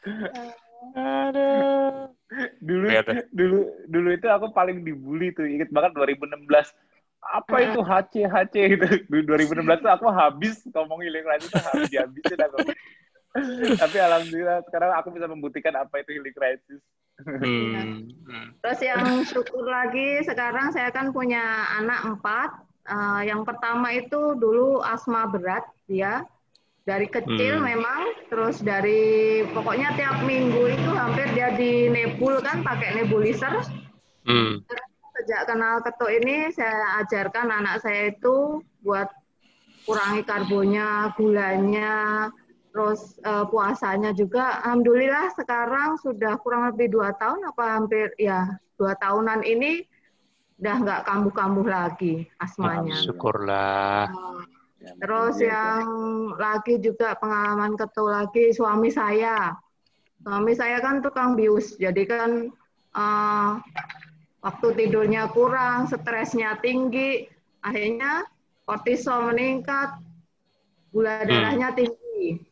B: Aduh.
A: dulu dulu dulu itu aku paling dibully tuh inget banget 2016 apa itu HC HC gitu Dulu 2016 tuh aku habis ngomong healing crisis tuh habis habisin aku tapi alhamdulillah sekarang aku bisa membuktikan apa itu healing crisis
B: Hmm.
C: Terus yang syukur lagi sekarang saya kan punya anak empat. Eh, yang pertama itu dulu asma berat dia dari kecil
B: Hmm.
C: memang. Terus dari pokoknya tiap minggu itu hampir dia di nebul kan pakai nebulizer.
B: Hmm.
C: Sejak kenal keto ini saya ajarkan anak saya itu buat kurangi karbonya, gulanya, terus uh, puasanya juga alhamdulillah sekarang sudah kurang lebih dua tahun apa hampir ya dua tahunan ini udah nggak kambuh-kambuh lagi asmanya.
B: Ya, syukurlah.
C: Uh, terus yang lagi juga pengalaman ketul lagi suami saya. Suami saya kan tukang bius, jadi kan uh, waktu tidurnya kurang, stresnya tinggi, akhirnya kortisol meningkat, gula hmm. darahnya hmm. tinggi.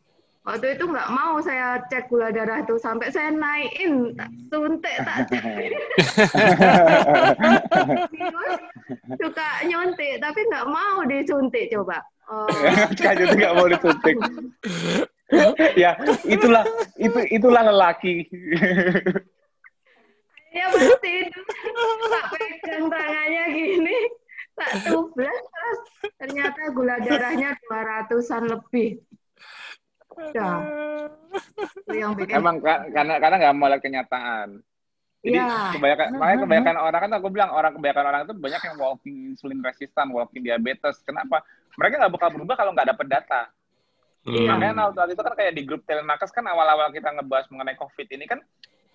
C: Waktu itu nggak mau saya cek gula darah itu sampai saya naikin, suntik tak suka nyuntik tapi nggak mau disuntik coba.
A: Oh. Kayaknya nggak mau disuntik. ya itulah itu itulah lelaki.
C: ya pasti tak pegang tangannya gini tak tublas terus ternyata gula darahnya dua ratusan lebih
A: Ya. yang bikin... Emang karena karena nggak mau lihat kenyataan. Jadi ya. kebanyakan makanya kebanyakan orang kan aku bilang orang kebanyakan orang itu banyak yang walking insulin resistan, walking diabetes. Kenapa? Mereka nggak bakal berubah kalau nggak dapet data. Hmm. Makanya waktu itu kan kayak di grup telemarketers kan awal-awal kita ngebahas mengenai COVID ini kan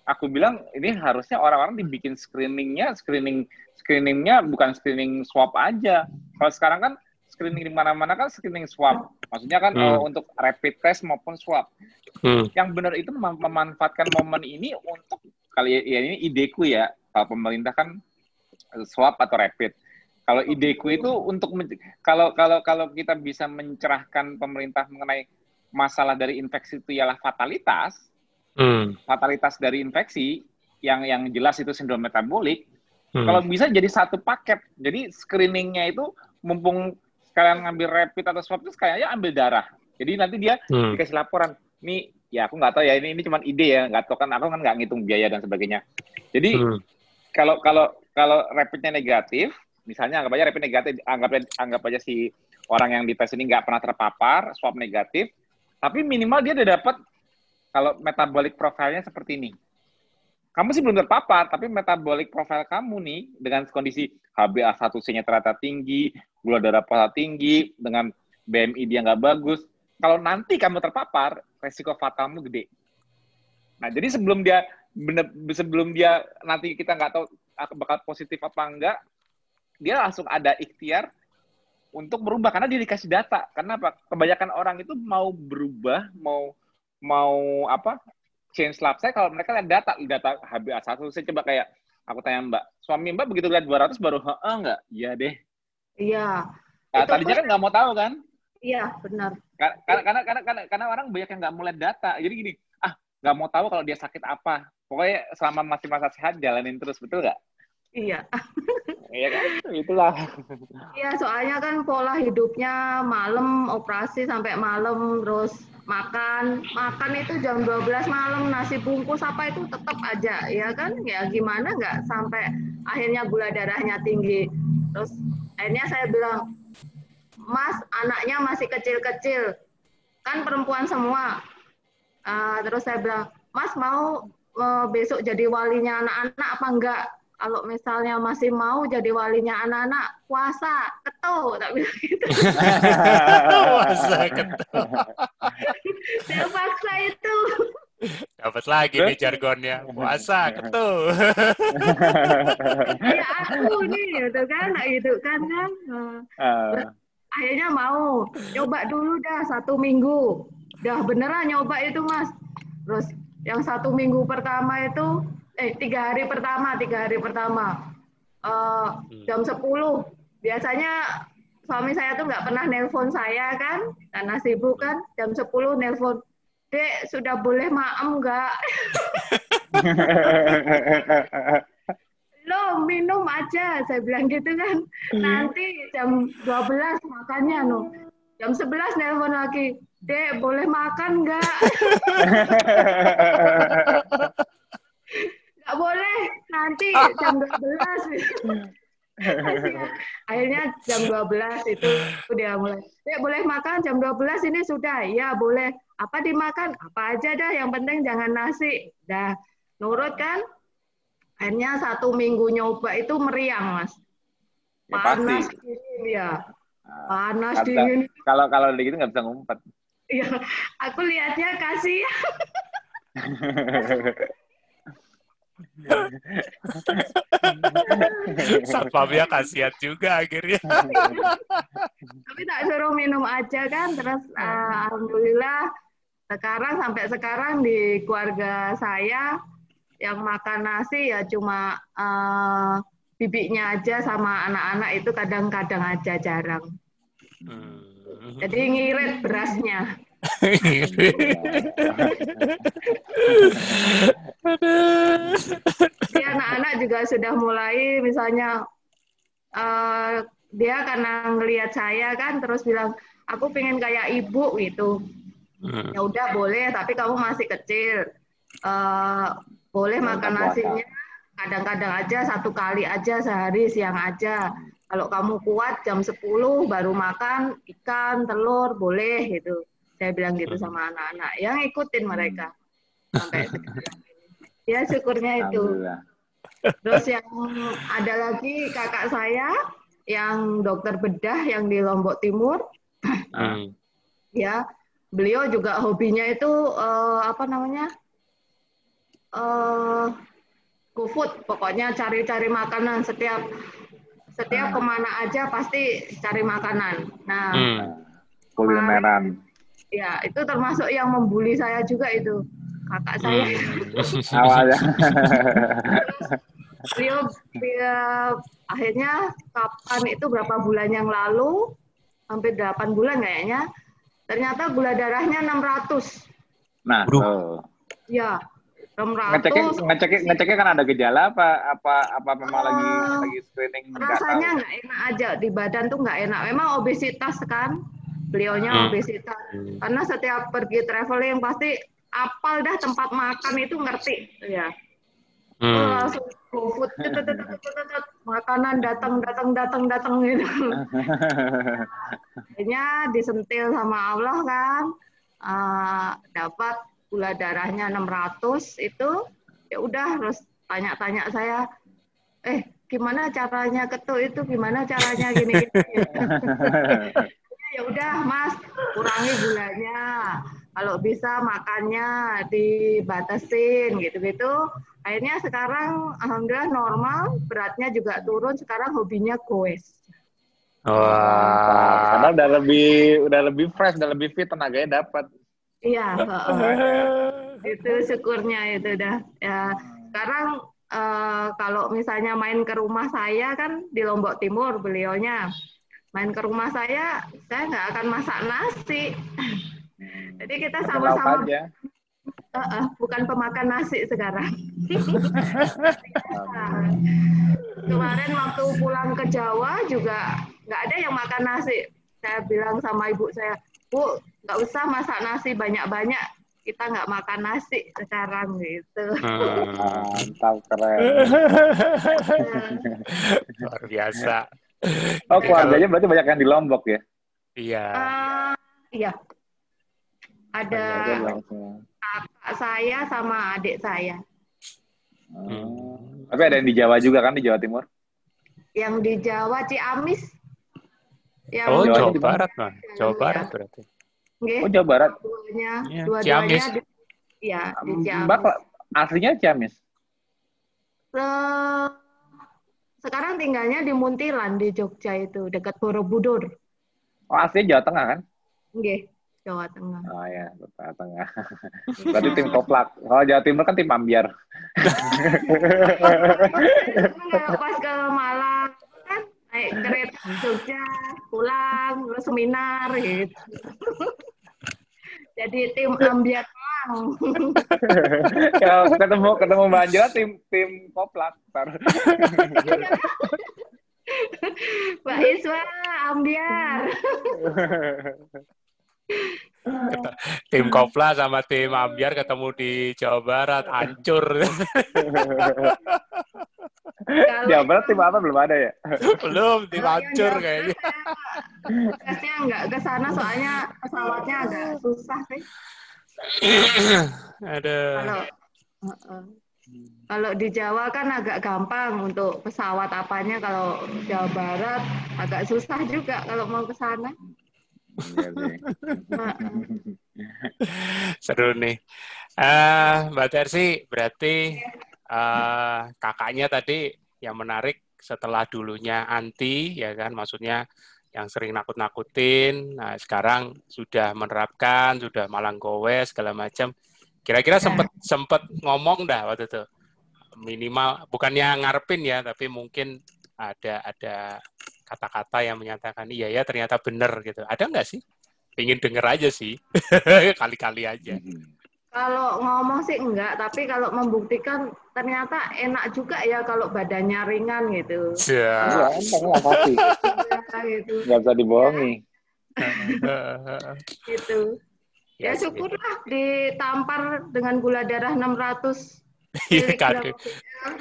A: aku bilang ini harusnya orang-orang dibikin screeningnya, screening screeningnya bukan screening swab aja. Kalau sekarang kan screening di mana-mana kan screening swab. Maksudnya kan hmm. uh, untuk rapid test maupun swab. Hmm. Yang benar itu mem memanfaatkan momen ini untuk kali ya ini ideku ya. Kalau pemerintah kan swab atau rapid. Kalau ideku itu untuk kalau kalau kalau kita bisa mencerahkan pemerintah mengenai masalah dari infeksi itu ialah fatalitas. Hmm. Fatalitas dari infeksi yang yang jelas itu sindrom metabolik. Hmm. Kalau bisa jadi satu paket. Jadi screeningnya itu mumpung kalian ngambil rapid atau swab itu kayaknya ambil darah. Jadi nanti dia hmm. dikasih laporan. Ini ya aku nggak tahu ya ini ini cuma ide ya nggak tahu kan aku kan nggak ngitung biaya dan sebagainya. Jadi hmm. kalau kalau kalau rapidnya negatif, misalnya anggap aja rapid negatif, anggap anggap aja si orang yang dites ini nggak pernah terpapar, swab negatif, tapi minimal dia udah dapat kalau metabolic profilnya seperti ini. Kamu sih belum terpapar, tapi metabolic profile kamu nih dengan kondisi HbA1c-nya ternyata tinggi, gula darah papa tinggi, dengan BMI dia nggak bagus. Kalau nanti kamu terpapar, resiko fatalmu gede. Nah, jadi sebelum dia sebelum dia nanti kita nggak tahu bakal positif apa enggak, dia langsung ada ikhtiar untuk berubah karena dia dikasih data. Karena apa? Kebanyakan orang itu mau berubah, mau mau apa? Change lab saya kalau mereka lihat data, data HbA1 saya coba kayak aku tanya Mbak, suami Mbak begitu lihat 200 baru heeh enggak? Iya deh.
C: Iya.
A: Nah, tadinya kan nggak mau tahu kan?
C: Iya, benar.
A: Karena karena karena karena, karena orang banyak yang nggak mau lihat data. Jadi gini, ah nggak mau tahu kalau dia sakit apa. Pokoknya selama masih masa sehat jalanin terus, betul nggak?
C: Iya.
A: Iya kan? Itulah.
C: Iya, soalnya kan pola hidupnya malam operasi sampai malam terus makan makan itu jam 12 malam nasi bungkus apa itu tetap aja ya kan ya gimana nggak sampai akhirnya gula darahnya tinggi terus akhirnya saya bilang mas anaknya masih kecil-kecil kan perempuan semua uh, terus saya bilang mas mau uh, besok jadi walinya anak-anak apa enggak kalau misalnya masih mau jadi walinya anak-anak puasa ketuh tak bilang gitu puasa ketuh saya paksa itu
B: Dapat lagi nih jargonnya. Puasa, ketuh.
C: ya aku nih, gitu kan. Gitu kan kan. Uh. Akhirnya mau. Coba dulu dah satu minggu. Dah beneran nyoba itu mas. Terus yang satu minggu pertama itu, eh tiga hari pertama, tiga hari pertama. Uh, jam 10. Biasanya suami saya tuh nggak pernah nelpon saya kan. Karena sibuk kan. Jam 10 nelpon Dek, sudah boleh maem enggak? Lo minum aja, saya bilang gitu kan. Nanti jam 12 makannya, no. Jam 11 nelpon lagi. Dek, boleh makan enggak? Enggak boleh, nanti jam 12. Akhirnya jam 12 itu udah mulai. Dek, boleh makan jam 12 ini sudah. Ya, boleh. Apa dimakan? Apa aja dah yang penting jangan nasi. Dah nurut kan? Akhirnya satu minggu nyoba itu meriang mas. Ya, panas
A: dingin ya. Panas dingin.
C: Kalau
A: kalau gitu nggak bisa ngumpet.
C: Ya, aku lihatnya kasih.
B: Satpamnya kasihan juga akhirnya.
C: Tapi tak suruh minum aja kan, terus uh, alhamdulillah sekarang sampai sekarang di keluarga saya yang makan nasi ya cuma uh, bibiknya aja sama anak-anak itu kadang-kadang aja jarang. Hmm. Jadi ngirit berasnya. Jadi anak-anak juga sudah mulai misalnya uh, dia karena ngelihat saya kan terus bilang aku pengen kayak ibu gitu. Hmm. Ya udah boleh tapi kamu masih kecil. Uh, boleh makan nasinya kadang-kadang aja satu kali aja sehari siang aja. Kalau kamu kuat jam 10 baru makan ikan, telur, boleh gitu. Saya bilang gitu sama anak-anak. Yang ikutin mereka. Sampai Ya syukurnya itu. Terus yang ada lagi kakak saya yang dokter bedah yang di Lombok Timur. Hmm. ya, beliau juga hobinya itu uh, apa namanya? Uh, GoFood, pokoknya cari-cari makanan setiap setiap hmm. ke mana aja pasti cari makanan. Nah, hmm.
A: kulineran.
C: Ya, itu termasuk yang membuli saya juga itu kakak saya.
A: Hmm. Awalnya.
C: beliau, beliau akhirnya kapan itu berapa bulan yang lalu, hampir 8 bulan kayaknya, ternyata gula darahnya 600.
A: Nah, oh.
C: Ya,
A: ngeceknya ngeceknya ngeceknya kan ada gejala apa apa apa memang uh, lagi
C: eh,
A: lagi screening
C: rasanya nggak enak aja di badan tuh nggak enak memang obesitas kan beliaunya hmm. obesitas. Karena setiap pergi traveling pasti apal dah tempat makan itu ngerti. Ya hmm. oh, langsung food makanan datang datang datang datang gitu. Akhirnya disentil sama Allah kan. Uh, dapat gula darahnya 600 itu. Ya udah harus tanya-tanya saya eh gimana caranya ketuk itu? Gimana caranya gini, gini. ya udah mas. Kurangi gulanya. Kalau bisa makannya dibatasin gitu-gitu. Akhirnya sekarang alhamdulillah normal beratnya juga turun. Sekarang hobinya goes.
A: Wah, karena udah lebih udah lebih fresh, udah lebih fit, tenaganya dapat.
C: Iya, itu syukurnya itu dah. Ya, sekarang uh, kalau misalnya main ke rumah saya kan di Lombok Timur beliaunya main ke rumah saya, saya nggak akan masak nasi. Jadi kita sama-sama uh, uh, bukan pemakan nasi sekarang. Kemarin waktu pulang ke Jawa juga nggak ada yang makan nasi. Saya bilang sama ibu saya, Bu, nggak usah masak nasi banyak-banyak kita nggak makan nasi sekarang gitu.
A: Hmm. Mantap keren.
B: Luar biasa.
A: Oh keluarganya berarti banyak yang di Lombok ya?
B: Iya.
C: Uh, iya. Ada kakak saya sama adik saya.
A: Hmm. Tapi ada yang di Jawa juga kan di Jawa Timur?
C: Yang di Jawa Ciamis.
B: Yang oh Jawa Barat kan? Jawa Barat berarti.
A: Okay. Oh Jawa Barat.
C: Dua-duanya, ya, dua-duanya di, ya, di
A: Ciamis. Mbak aslinya Ciamis?
C: Se sekarang tinggalnya di Muntilan di Jogja itu dekat Borobudur.
A: Oh aslinya Jawa Tengah kan?
C: Oke, Jawa Tengah.
A: Oh ya, Jawa Tengah. Berarti tim Koplak. Kalau Jawa Timur kan tim Ambiar.
C: Pas ke Malang kan naik kereta Jogja, pulang, terus seminar gitu jadi tim ambiar
A: ya ketemu ketemu Mbak Angela tim tim koplak
C: Mbak Iswa ambiar
B: tim Kopla sama tim Ambiar ketemu di Jawa Barat hancur
A: Jawa Barat tim apa belum ada ya
B: belum tim hancur kayaknya
C: Bekasnya nggak ke sana soalnya pesawatnya agak susah sih.
B: Ada.
C: Kalau kalau di Jawa kan agak gampang untuk pesawat apanya. Kalau Jawa Barat agak susah juga kalau mau ke sana.
B: Seru nih. Uh, Mbak Tersi, berarti uh, kakaknya tadi yang menarik setelah dulunya anti, ya kan, maksudnya yang sering nakut-nakutin, nah sekarang sudah menerapkan, sudah malang gowe segala macam. Kira-kira ya. sempet sempet ngomong dah waktu itu minimal bukannya ngarepin ya, tapi mungkin ada ada kata-kata yang menyatakan iya ya ternyata benar gitu. Ada nggak sih? Ingin denger aja sih, kali-kali aja.
C: Hmm. Kalau ngomong sih enggak, tapi kalau membuktikan ternyata enak juga ya kalau badannya ringan gitu.
A: Iya, emang lah pasti. gitu. Nggak bisa dibohongi.
C: gitu. Ya, ya syukurlah ditampar dengan gula darah 600 Iya.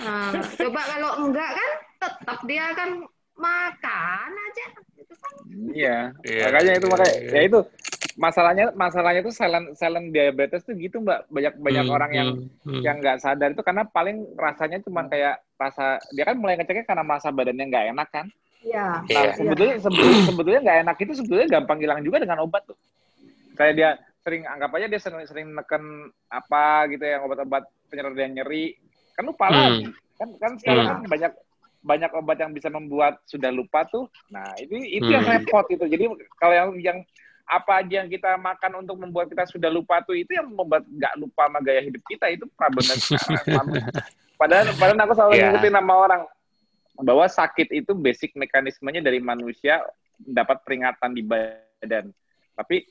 C: Nah, coba kalau enggak kan tetap dia kan makan aja. Kan.
A: Iya. iya. Makanya itu makanya iya. ya itu masalahnya masalahnya itu silent silent diabetes tuh gitu mbak banyak banyak hmm, orang yang hmm, hmm. yang nggak sadar itu karena paling rasanya cuma kayak rasa dia kan mulai ngeceknya karena masa badannya nggak enak kan
C: Iya.
A: Nah, yeah. sebetulnya sebetulnya sebetulnya nggak enak itu sebetulnya gampang hilang juga dengan obat tuh. Kayak dia sering anggap aja dia sering sering neken apa gitu ya obat-obat penyerah nyeri. Kan lupa hmm. lagi. Kan kan sekarang hmm. kan banyak banyak obat yang bisa membuat sudah lupa tuh. Nah, itu itu hmm. yang repot itu. Jadi kalau yang yang apa aja yang kita makan untuk membuat kita sudah lupa tuh itu yang membuat nggak lupa sama gaya hidup kita itu problemnya sekarang. padahal padahal aku selalu yeah. ngikutin nama orang bahwa sakit itu basic mekanismenya dari manusia dapat peringatan di badan. Tapi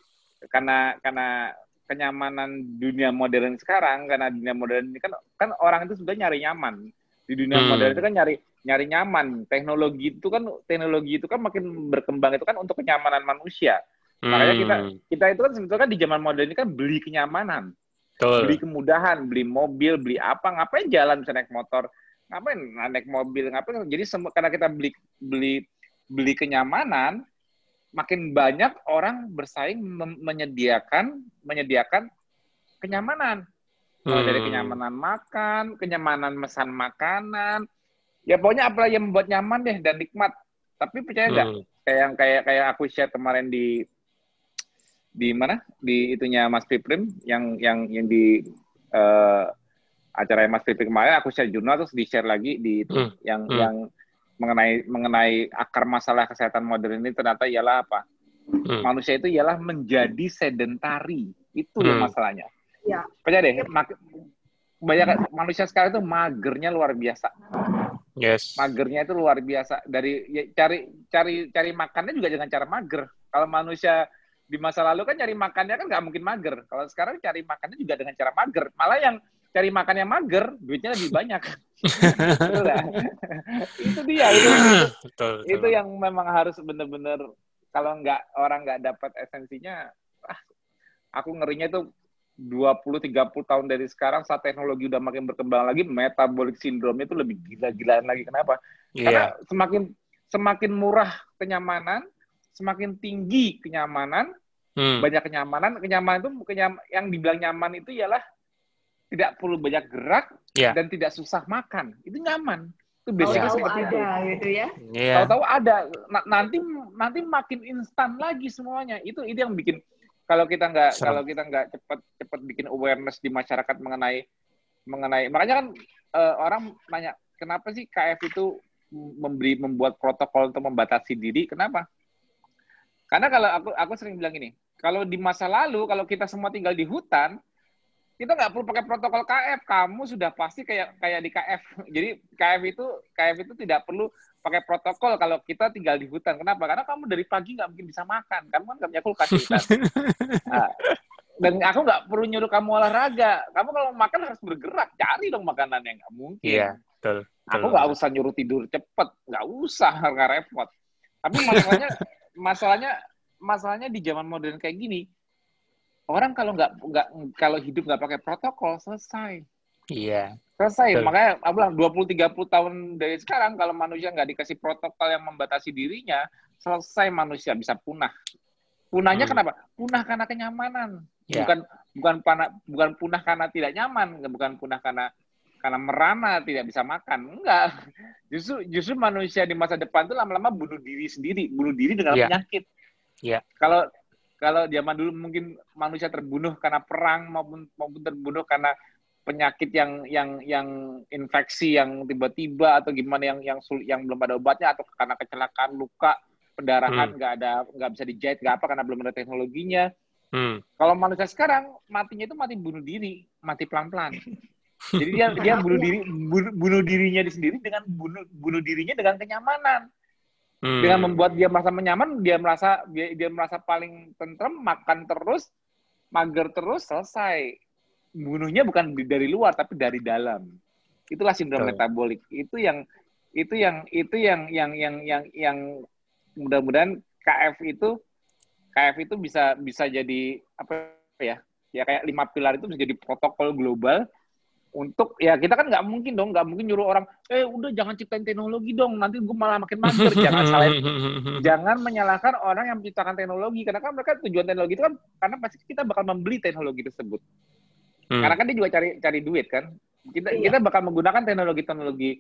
A: karena karena kenyamanan dunia modern sekarang karena dunia modern ini kan kan orang itu sudah nyari nyaman di dunia hmm. modern itu kan nyari nyari nyaman teknologi itu kan teknologi itu kan makin berkembang itu kan untuk kenyamanan manusia Hmm. Makanya kita kita itu kan sebetulnya kan di zaman modern ini kan beli kenyamanan, Betul. beli kemudahan, beli mobil, beli apa, ngapain jalan bisa naik motor, ngapain naik mobil, ngapain? Jadi semua karena kita beli beli beli kenyamanan, makin banyak orang bersaing menyediakan menyediakan kenyamanan. Hmm. dari kenyamanan makan, kenyamanan mesan makanan, ya pokoknya apa yang membuat nyaman deh dan nikmat. Tapi percaya nggak? Hmm. Kayak yang kayak kayak aku share kemarin di di mana di itunya Mas Piprim yang yang yang di uh, acara Mas Piprim kemarin aku share jurnal terus di share lagi di itu hmm. yang hmm. yang mengenai mengenai akar masalah kesehatan modern ini ternyata ialah apa hmm. manusia itu ialah menjadi sedentari itu hmm. masalahnya ya percaya deh mak banyak manusia sekarang itu magernya luar biasa
B: yes
A: magernya itu luar biasa dari ya, cari cari cari makannya juga dengan cara mager kalau manusia di masa lalu kan cari makannya kan nggak mungkin mager. Kalau sekarang cari makannya juga dengan cara mager. Malah yang cari makannya mager, duitnya lebih banyak. itu dia itu, betul, betul. itu yang memang harus benar-benar kalau nggak orang nggak dapat esensinya, ah, aku ngerinya itu 20-30 tahun dari sekarang saat teknologi udah makin berkembang lagi, metabolic syndrome itu lebih gila-gilaan lagi. Kenapa? Yeah. Karena semakin semakin murah kenyamanan, semakin tinggi kenyamanan, hmm. banyak kenyamanan, kenyamanan itu kenyam, yang dibilang nyaman itu ialah tidak perlu banyak gerak yeah. dan tidak susah makan. Itu nyaman. Itu biasanya
C: tahu seperti ada, itu. gitu ya.
A: Yeah. Tahu-tahu ada. N nanti nanti makin instan lagi semuanya. Itu itu yang bikin kalau kita nggak kalau kita nggak cepat cepat bikin awareness di masyarakat mengenai mengenai makanya kan uh, orang nanya kenapa sih KF itu memberi membuat protokol untuk membatasi diri? Kenapa? Karena kalau aku aku sering bilang ini, kalau di masa lalu kalau kita semua tinggal di hutan, kita nggak perlu pakai protokol KF. Kamu sudah pasti kayak kayak di KF. Jadi KF itu KF itu tidak perlu pakai protokol kalau kita tinggal di hutan. Kenapa? Karena kamu dari pagi nggak mungkin bisa makan. Kamu kan nggak punya kulkas hutan. Nah, dan aku nggak perlu nyuruh kamu olahraga. Kamu kalau makan harus bergerak, cari dong makanan yang nggak mungkin.
B: Iya, betul.
A: Aku nggak usah nyuruh tidur cepet, nggak usah, nggak repot. Tapi masalahnya masalahnya masalahnya di zaman modern kayak gini orang kalau nggak nggak kalau hidup nggak pakai protokol selesai
B: iya
A: selesai Betul. makanya aku bilang 20 30 tahun dari sekarang kalau manusia nggak dikasih protokol yang membatasi dirinya selesai manusia bisa punah punahnya hmm. kenapa punah karena kenyamanan yeah. bukan bukan punah bukan punah karena tidak nyaman bukan punah karena karena merana tidak bisa makan. Enggak. Justru justru manusia di masa depan itu lama-lama bunuh diri sendiri, bunuh diri dengan yeah. penyakit.
B: Yeah.
A: Kalau kalau zaman dulu mungkin manusia terbunuh karena perang maupun maupun terbunuh karena penyakit yang yang yang infeksi yang tiba-tiba atau gimana yang yang sulit yang belum ada obatnya atau karena kecelakaan luka pendarahan hmm. nggak hmm. ada nggak bisa dijahit nggak apa karena belum ada teknologinya hmm. kalau manusia sekarang matinya itu mati bunuh diri mati pelan-pelan jadi dia dia bunuh diri bunuh, bunuh dirinya sendiri dengan bunuh bunuh dirinya dengan kenyamanan Hmm. Dengan membuat dia merasa menyaman, dia merasa dia, dia merasa paling tentrem, makan terus, mager terus, selesai. Bunuhnya bukan dari luar tapi dari dalam. Itulah sindrom oh. metabolik. Itu yang itu yang itu yang yang yang yang yang mudah-mudahan KF itu KF itu bisa bisa jadi apa ya? Ya kayak lima pilar itu bisa jadi protokol global untuk ya kita kan nggak mungkin dong nggak mungkin nyuruh orang eh udah jangan ciptain teknologi dong nanti gue malah makin mager jangan salah jangan menyalahkan orang yang menciptakan teknologi karena kan mereka tujuan teknologi itu kan karena pasti kita bakal membeli teknologi tersebut hmm. karena kan dia juga cari cari duit kan kita iya. kita bakal menggunakan teknologi teknologi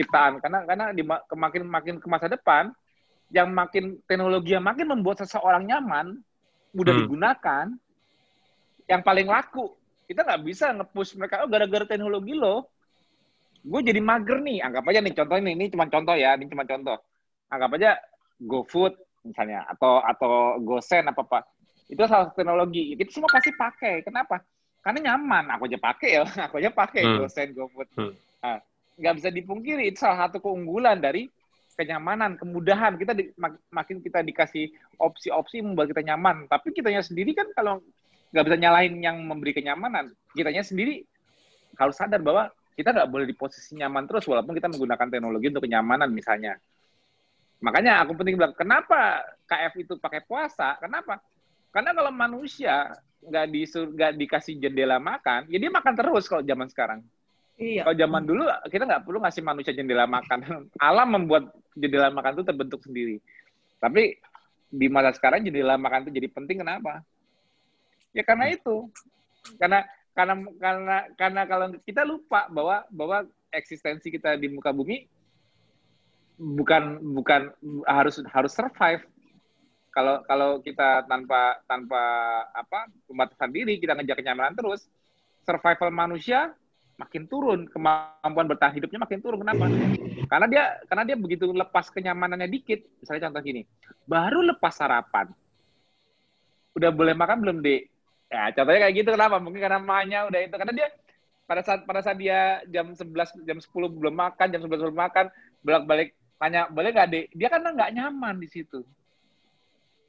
A: ciptaan karena karena di makin makin ke masa depan yang makin teknologi yang makin membuat seseorang nyaman mudah hmm. digunakan yang paling laku kita nggak bisa nge-push mereka, oh gara-gara teknologi lo, gue jadi mager nih. Anggap aja nih contoh ini, ini cuma contoh ya, ini cuma contoh. Anggap aja GoFood misalnya, atau atau GoSend apa apa. Itu salah satu teknologi. Itu semua pasti pakai. Kenapa? Karena nyaman. Aku aja pakai ya, aku aja pakai hmm. GoSend, GoFood. Hmm. Nah, nggak bisa dipungkiri, itu salah satu keunggulan dari kenyamanan, kemudahan. Kita di, mak, makin kita dikasih opsi-opsi membuat kita nyaman. Tapi kitanya sendiri kan kalau nggak bisa nyalain yang memberi kenyamanan. Kitanya sendiri harus sadar bahwa kita nggak boleh di posisi nyaman terus walaupun kita menggunakan teknologi untuk kenyamanan misalnya. Makanya aku penting bilang, kenapa KF itu pakai puasa? Kenapa? Karena kalau manusia nggak di nggak dikasih jendela makan, ya dia makan terus kalau zaman sekarang. Iya. Kalau zaman dulu kita nggak perlu ngasih manusia jendela makan. Alam membuat jendela makan itu terbentuk sendiri. Tapi di masa sekarang jendela makan itu jadi penting kenapa? Ya karena itu. Karena karena karena karena kalau kita lupa bahwa bahwa eksistensi kita di muka bumi bukan bukan harus harus survive. Kalau kalau kita tanpa tanpa apa pembatasan diri kita ngejar kenyamanan terus, survival manusia makin turun, kemampuan bertahan hidupnya makin turun. Kenapa? Karena dia karena dia begitu lepas kenyamanannya dikit. Misalnya contoh gini, baru lepas sarapan, udah boleh makan belum dek? Ya, contohnya kayak gitu kenapa? Mungkin karena mahnya udah itu. Karena dia pada saat pada saat dia jam 11 jam 10 belum makan, jam 11 belum makan, bolak-balik tanya, "Boleh nggak, Dek?" Dia kan nggak nyaman di situ.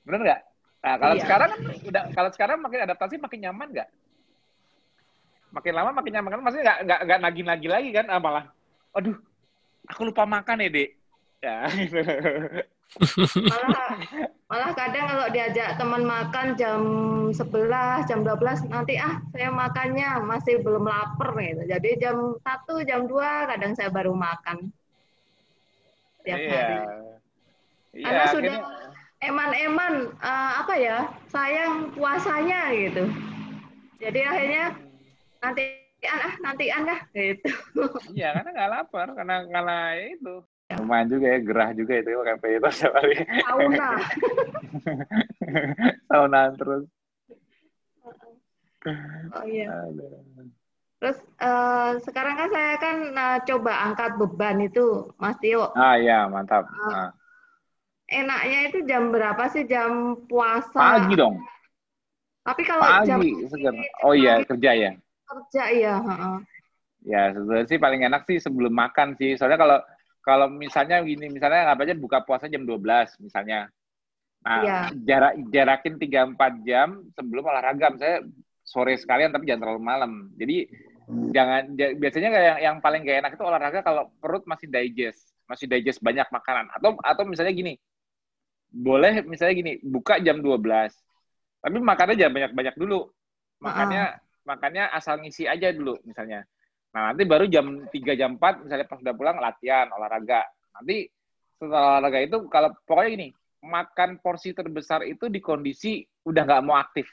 A: Benar nggak? Nah, kalau iya. sekarang kan udah kalau sekarang makin adaptasi makin nyaman nggak? Makin lama makin nyaman kan maksudnya nggak nggak nggak nagih-nagih lagi kan ah, malah. Aduh, aku lupa makan ya, Dek. Ya.
C: malah malah kadang kalau diajak teman makan jam 11 jam 12 nanti ah saya makannya masih belum lapar gitu. Jadi jam 1 jam 2 kadang saya baru makan. Tiap iya. hari. Iya, karena sudah eman-eman uh, apa ya sayang puasanya gitu. Jadi akhirnya nanti ah nantian lah gitu.
A: Iya karena nggak lapar karena karena itu Lumayan juga ya, gerah juga itu makan peyito setiap hari.
C: Sauna.
A: Sauna terus.
C: Oh iya. Terus uh, sekarang kan saya kan uh, coba angkat beban itu, Mas Tio.
A: Ah iya, mantap. Uh, ah.
C: Enaknya itu jam berapa sih jam puasa?
A: Pagi dong.
C: Tapi kalau
A: Pagi, jam segar. Oh iya, kerja ya.
C: Kerja iya, uh
A: Ya, sebenarnya sih paling enak sih sebelum makan sih. Soalnya kalau kalau misalnya gini, misalnya apa aja buka puasa jam 12 misalnya. Nah, iya. jarak jarakin 3 4 jam sebelum olahraga. Misalnya sore sekalian tapi jangan terlalu malam. Jadi jangan biasanya yang yang paling gak enak itu olahraga kalau perut masih digest, masih digest banyak makanan. Atau atau misalnya gini. Boleh misalnya gini, buka jam 12. Tapi makannya jangan banyak-banyak dulu. Makannya uh -uh. makannya asal ngisi aja dulu misalnya. Nah, nanti baru jam 3, jam 4, misalnya pas udah pulang, latihan, olahraga. Nanti setelah olahraga itu, kalau pokoknya gini, makan porsi terbesar itu di kondisi udah nggak mau aktif.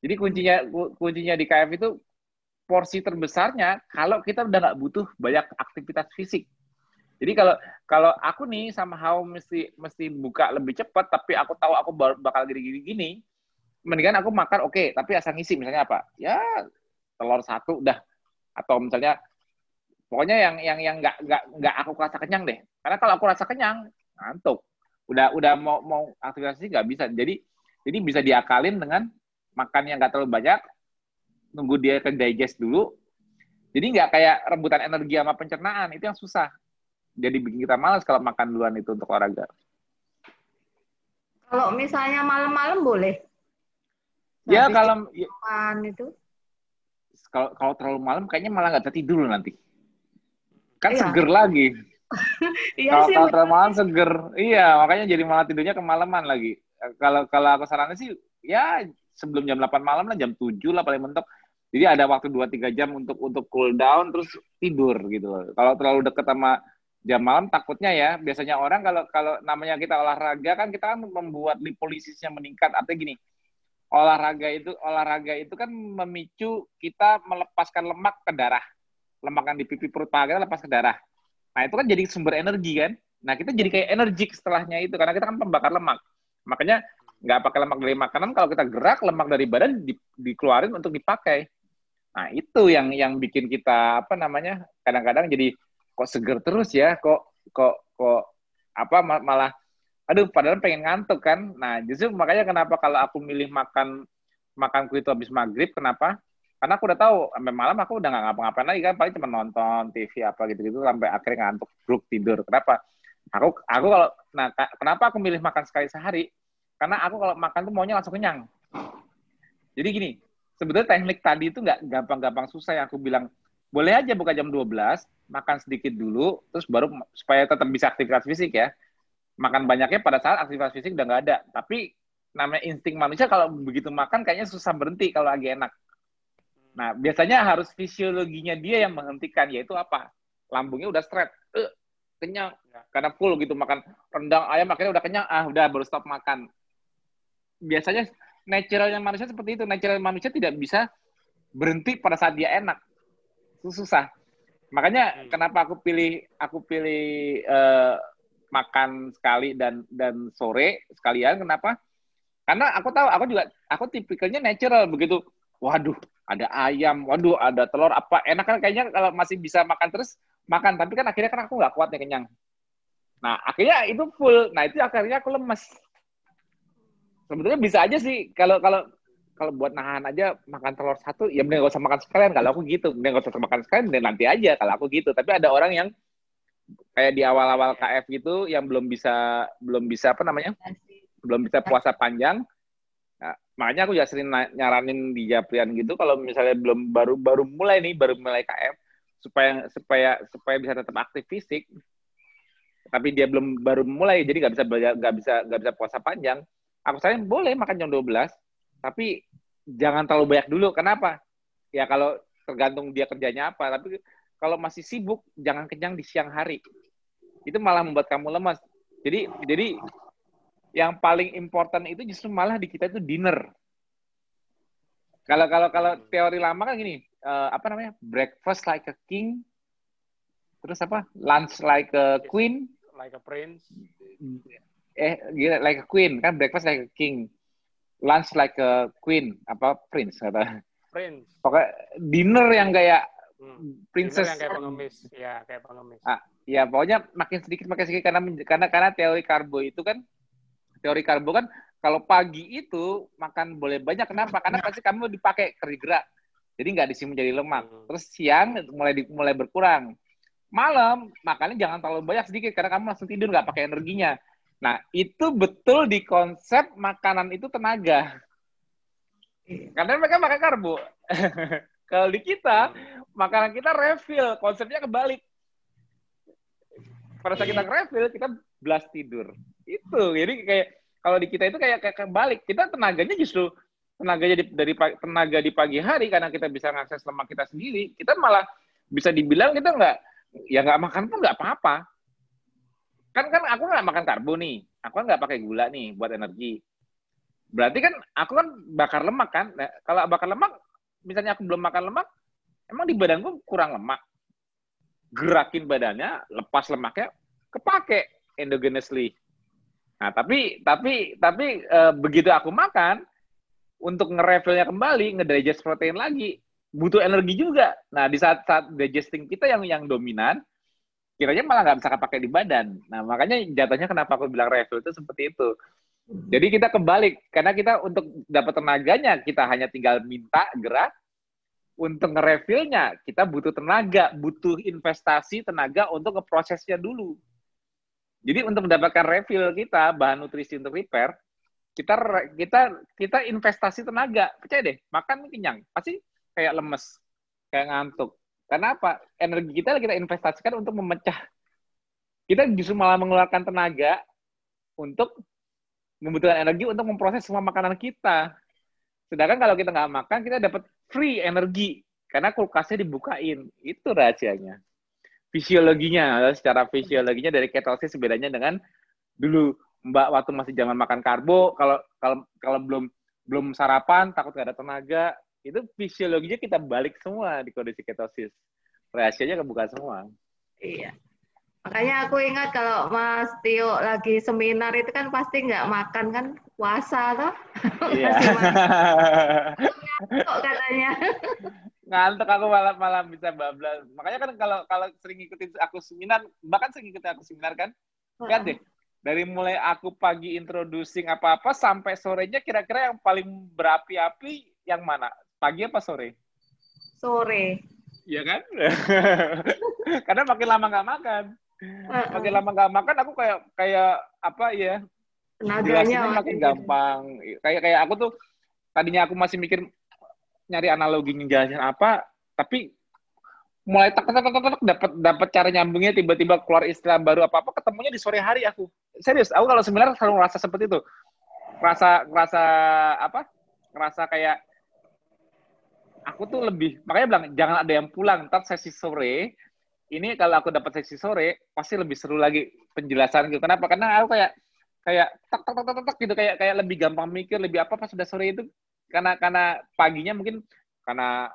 A: Jadi kuncinya kuncinya di KF itu porsi terbesarnya kalau kita udah nggak butuh banyak aktivitas fisik. Jadi kalau kalau aku nih sama How mesti mesti buka lebih cepat, tapi aku tahu aku bakal gini-gini gini, mendingan aku makan oke, okay, tapi asal ngisi misalnya apa? Ya telur satu udah atau misalnya pokoknya yang yang yang nggak nggak nggak aku rasa kenyang deh. Karena kalau aku rasa kenyang ngantuk. Udah udah mau mau aktivitas nggak bisa. Jadi jadi bisa diakalin dengan makan yang nggak terlalu banyak, nunggu dia ke digest dulu. Jadi nggak kayak rebutan energi sama pencernaan itu yang susah. Jadi bikin kita malas kalau makan duluan itu untuk olahraga.
C: Kalau misalnya malam-malam boleh?
A: Ya kalau
C: ya, itu.
A: Kalau kalau terlalu malam kayaknya malah nggak tidur nanti. Kan iya. seger lagi. iya kalau, sih. Kalau terlalu malam seger. Iya, makanya jadi malah tidurnya kemalaman lagi. Kalau kalau aku sarannya sih ya sebelum jam 8 malam lah jam 7 lah paling mentok. Jadi ada waktu 2 3 jam untuk untuk cool down terus tidur gitu Kalau terlalu deket sama jam malam takutnya ya biasanya orang kalau kalau namanya kita olahraga kan kita kan membuat lipolisisnya meningkat artinya gini olahraga itu olahraga itu kan memicu kita melepaskan lemak ke darah. Lemak yang di pipi perut paha kita lepas ke darah. Nah itu kan jadi sumber energi kan? Nah kita jadi kayak energik setelahnya itu karena kita kan pembakar lemak. Makanya nggak pakai lemak dari makanan kalau kita gerak lemak dari badan di, dikeluarin untuk dipakai. Nah itu yang yang bikin kita apa namanya kadang-kadang jadi kok seger terus ya kok kok kok apa malah aduh padahal pengen ngantuk kan. Nah justru makanya kenapa kalau aku milih makan makanku itu habis maghrib kenapa? Karena aku udah tahu sampai malam aku udah nggak ngapa-ngapain lagi kan. Paling cuma nonton TV apa gitu-gitu sampai akhirnya ngantuk bruk tidur. Kenapa? Aku aku kalau nah kenapa aku milih makan sekali sehari? Karena aku kalau makan tuh maunya langsung kenyang. Jadi gini sebetulnya teknik tadi itu nggak gampang-gampang susah yang aku bilang boleh aja buka jam 12 makan sedikit dulu, terus baru supaya tetap bisa aktivitas fisik ya. Makan banyaknya pada saat aktivitas fisik udah nggak ada. Tapi namanya insting manusia kalau begitu makan kayaknya susah berhenti kalau lagi enak. Nah, biasanya harus fisiologinya dia yang menghentikan, yaitu apa? Lambungnya udah straight, uh, kenyang, karena full gitu makan rendang ayam akhirnya udah kenyang, ah udah baru stop makan. Biasanya naturalnya manusia seperti itu, natural manusia tidak bisa berhenti pada saat dia enak. Itu susah. Makanya hmm. kenapa aku pilih aku pilih uh, makan sekali dan dan sore sekalian kenapa? Karena aku tahu aku juga aku tipikalnya natural begitu. Waduh, ada ayam, waduh ada telur apa enak kan kayaknya kalau masih bisa makan terus makan tapi kan akhirnya kan aku nggak kuat nih kenyang. Nah akhirnya itu full. Nah itu akhirnya aku lemes. Sebetulnya bisa aja sih kalau kalau kalau buat nahan aja makan telur satu ya mending gak usah makan sekalian kalau aku gitu mending gak usah makan sekalian mending nanti aja kalau aku gitu tapi ada orang yang kayak di awal-awal KF gitu yang belum bisa belum bisa apa namanya belum bisa puasa panjang nah, makanya aku ya sering nyaranin di Japrian gitu kalau misalnya belum baru baru mulai nih baru mulai KF supaya supaya supaya bisa tetap aktif fisik tapi dia belum baru mulai jadi nggak bisa nggak bisa nggak bisa puasa panjang aku sayang boleh makan jam 12 tapi jangan terlalu banyak dulu. Kenapa? Ya kalau tergantung dia kerjanya apa. Tapi kalau masih sibuk, jangan kenyang di siang hari. Itu malah membuat kamu lemas. Jadi jadi yang paling important itu justru malah di kita itu dinner. Kalau kalau kalau teori lama kan gini, uh, apa namanya? Breakfast like a king. Terus apa? Lunch like a queen.
B: Like a prince.
A: Eh, gila, like a queen kan breakfast like a king lunch like a queen apa prince kata
B: prince
A: pokoknya dinner yang kayak hmm. princess.
B: Yang kayak pengemis. Ya kayak pengemis.
A: Ah, ya pokoknya makin sedikit makin sedikit karena karena karena teori karbo itu kan teori karbo kan kalau pagi itu makan boleh banyak. Kenapa? Karena pasti kamu dipakai kerja gerak. Jadi nggak disimpan jadi lemak. Hmm. terus siang mulai di, mulai berkurang. Malam makannya jangan terlalu banyak sedikit karena kamu langsung tidur nggak pakai energinya. Nah, itu betul di konsep makanan itu tenaga. Karena mereka makan karbo. Kalau di kita, makanan kita refill, konsepnya kebalik. Pada saat kita refill, kita blast tidur. Itu. Jadi kayak kalau di kita itu kayak kayak kebalik. Kita tenaganya justru tenaganya di, dari tenaga di pagi hari karena kita bisa mengakses lemak kita sendiri. Kita malah bisa dibilang kita nggak ya nggak makan pun nggak apa-apa kan kan aku nggak makan karbo nih aku kan nggak pakai gula nih buat energi berarti kan aku kan bakar lemak kan nah, kalau bakar lemak misalnya aku belum makan lemak emang di badanku kurang lemak gerakin badannya lepas lemaknya kepake endogenously nah tapi tapi tapi e, begitu aku makan untuk nge-refillnya kembali, nge-digest protein lagi, butuh energi juga. Nah, di saat saat digesting kita yang yang dominan, kiranya malah nggak bisa pakai di badan. Nah, makanya jatuhnya kenapa aku bilang refill itu seperti itu. Jadi kita kebalik, karena kita untuk dapat tenaganya, kita hanya tinggal minta gerak, untuk nge-refillnya, kita butuh tenaga, butuh investasi tenaga untuk ngeprosesnya dulu. Jadi untuk mendapatkan refill kita, bahan nutrisi untuk repair, kita kita kita investasi tenaga. Percaya deh, makan kenyang, pasti kayak lemes, kayak ngantuk. Karena apa? Energi kita kita investasikan untuk memecah. Kita justru malah mengeluarkan tenaga untuk membutuhkan energi untuk memproses semua makanan kita. Sedangkan kalau kita nggak makan, kita dapat free energi karena kulkasnya dibukain. Itu rahasianya. Fisiologinya, secara fisiologinya dari ketosis bedanya dengan dulu Mbak waktu masih zaman makan karbo, kalau kalau kalau belum belum sarapan takut gak ada tenaga, itu fisiologinya kita balik semua di kondisi ketosis. Rahasianya kebuka semua.
C: Iya. Makanya aku ingat kalau Mas Tio lagi seminar itu kan pasti nggak makan kan puasa toh. Iya. Kok katanya.
A: Ngantuk aku malam malam bisa bablas. Makanya kan kalau kalau sering ikutin aku seminar, bahkan sering ikutin aku seminar kan, kan deh. Dari mulai aku pagi introducing apa-apa sampai sorenya kira-kira yang paling berapi-api yang mana? Pagi apa sore?
C: Sore.
A: Iya kan? Karena makin lama nggak makan. Uh, makin lama nggak makan aku kayak kayak apa ya
C: tenaganya
A: makin gampang. Kayak kayak aku tuh tadinya aku masih mikir nyari analogi ngejelasin apa tapi mulai tak tak tak tak dapat dapat cara nyambungnya tiba-tiba keluar istilah baru apa apa ketemunya di sore hari aku. Serius aku kalau sebenarnya selalu ngerasa seperti itu. Rasa rasa apa? Ngerasa kayak aku tuh lebih makanya bilang jangan ada yang pulang ntar sesi sore ini kalau aku dapat sesi sore pasti lebih seru lagi penjelasan gitu. Kenapa? Karena aku kayak kayak tak tak tak tak, tak gitu kayak kayak lebih gampang mikir lebih apa pas sudah sore itu karena karena paginya mungkin karena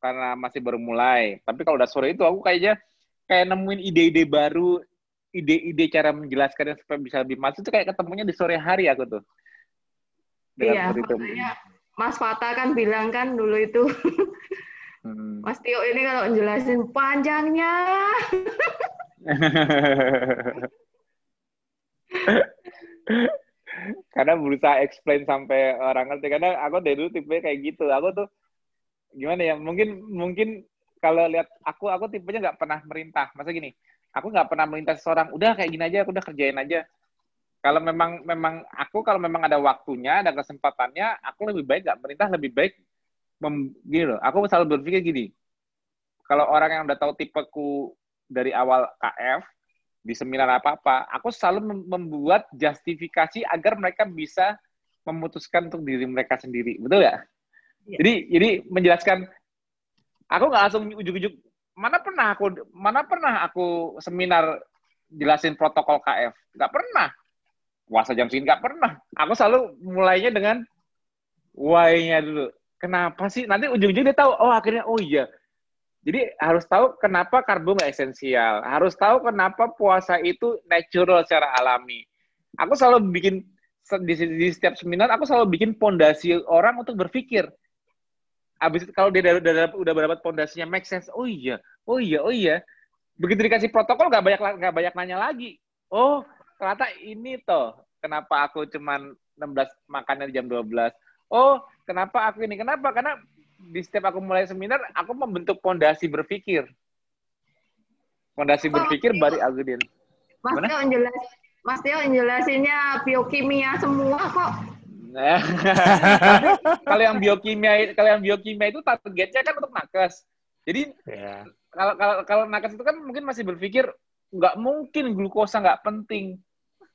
A: karena masih baru mulai. Tapi kalau udah sore itu aku kayaknya kayak nemuin ide-ide baru, ide-ide cara menjelaskannya supaya bisa lebih masuk itu kayak ketemunya di sore hari aku tuh.
C: Dengan iya, Mas Fata kan bilang kan dulu itu Hmm. Mas Tio ini kalau jelasin panjangnya.
A: karena berusaha explain sampai orang ngerti karena aku dari dulu tipenya kayak gitu aku tuh gimana ya mungkin mungkin kalau lihat aku aku tipenya nggak pernah merintah masa gini aku nggak pernah merintah seseorang udah kayak gini aja aku udah kerjain aja kalau memang memang aku kalau memang ada waktunya ada kesempatannya aku lebih baik nggak merintah lebih baik mem, gini loh, aku selalu berpikir gini, kalau orang yang udah tahu tipeku dari awal KF, di seminar apa-apa, aku selalu membuat justifikasi agar mereka bisa memutuskan untuk diri mereka sendiri, betul ya? ya. Jadi, jadi menjelaskan, aku nggak langsung ujuk-ujuk, mana pernah aku, mana pernah aku seminar jelasin protokol KF, nggak pernah. Puasa jam segini nggak pernah. Aku selalu mulainya dengan why-nya dulu kenapa sih? Nanti ujung-ujungnya dia tahu oh akhirnya oh iya. Jadi harus tahu kenapa karbo nggak esensial. Harus tahu kenapa puasa itu natural secara alami. Aku selalu bikin di, di setiap seminar aku selalu bikin pondasi orang untuk berpikir. Abis kalau dia udah, udah, udah dapat pondasinya make sense oh iya oh iya oh iya. Begitu dikasih protokol nggak banyak nggak banyak nanya lagi. Oh ternyata ini toh kenapa aku cuman 16 makannya di jam 12 oh kenapa aku ini? Kenapa? Karena di setiap aku mulai seminar aku membentuk pondasi berpikir. Pondasi oh, berpikir baru Agudin
C: Mas Tio jelas Mas Tio jelasinnya biokimia semua kok.
A: Kalau yang biokimia kalau yang biokimia itu targetnya kan untuk nakes. Jadi yeah. kalau kalau kalau nakes itu kan mungkin masih berpikir nggak mungkin glukosa nggak penting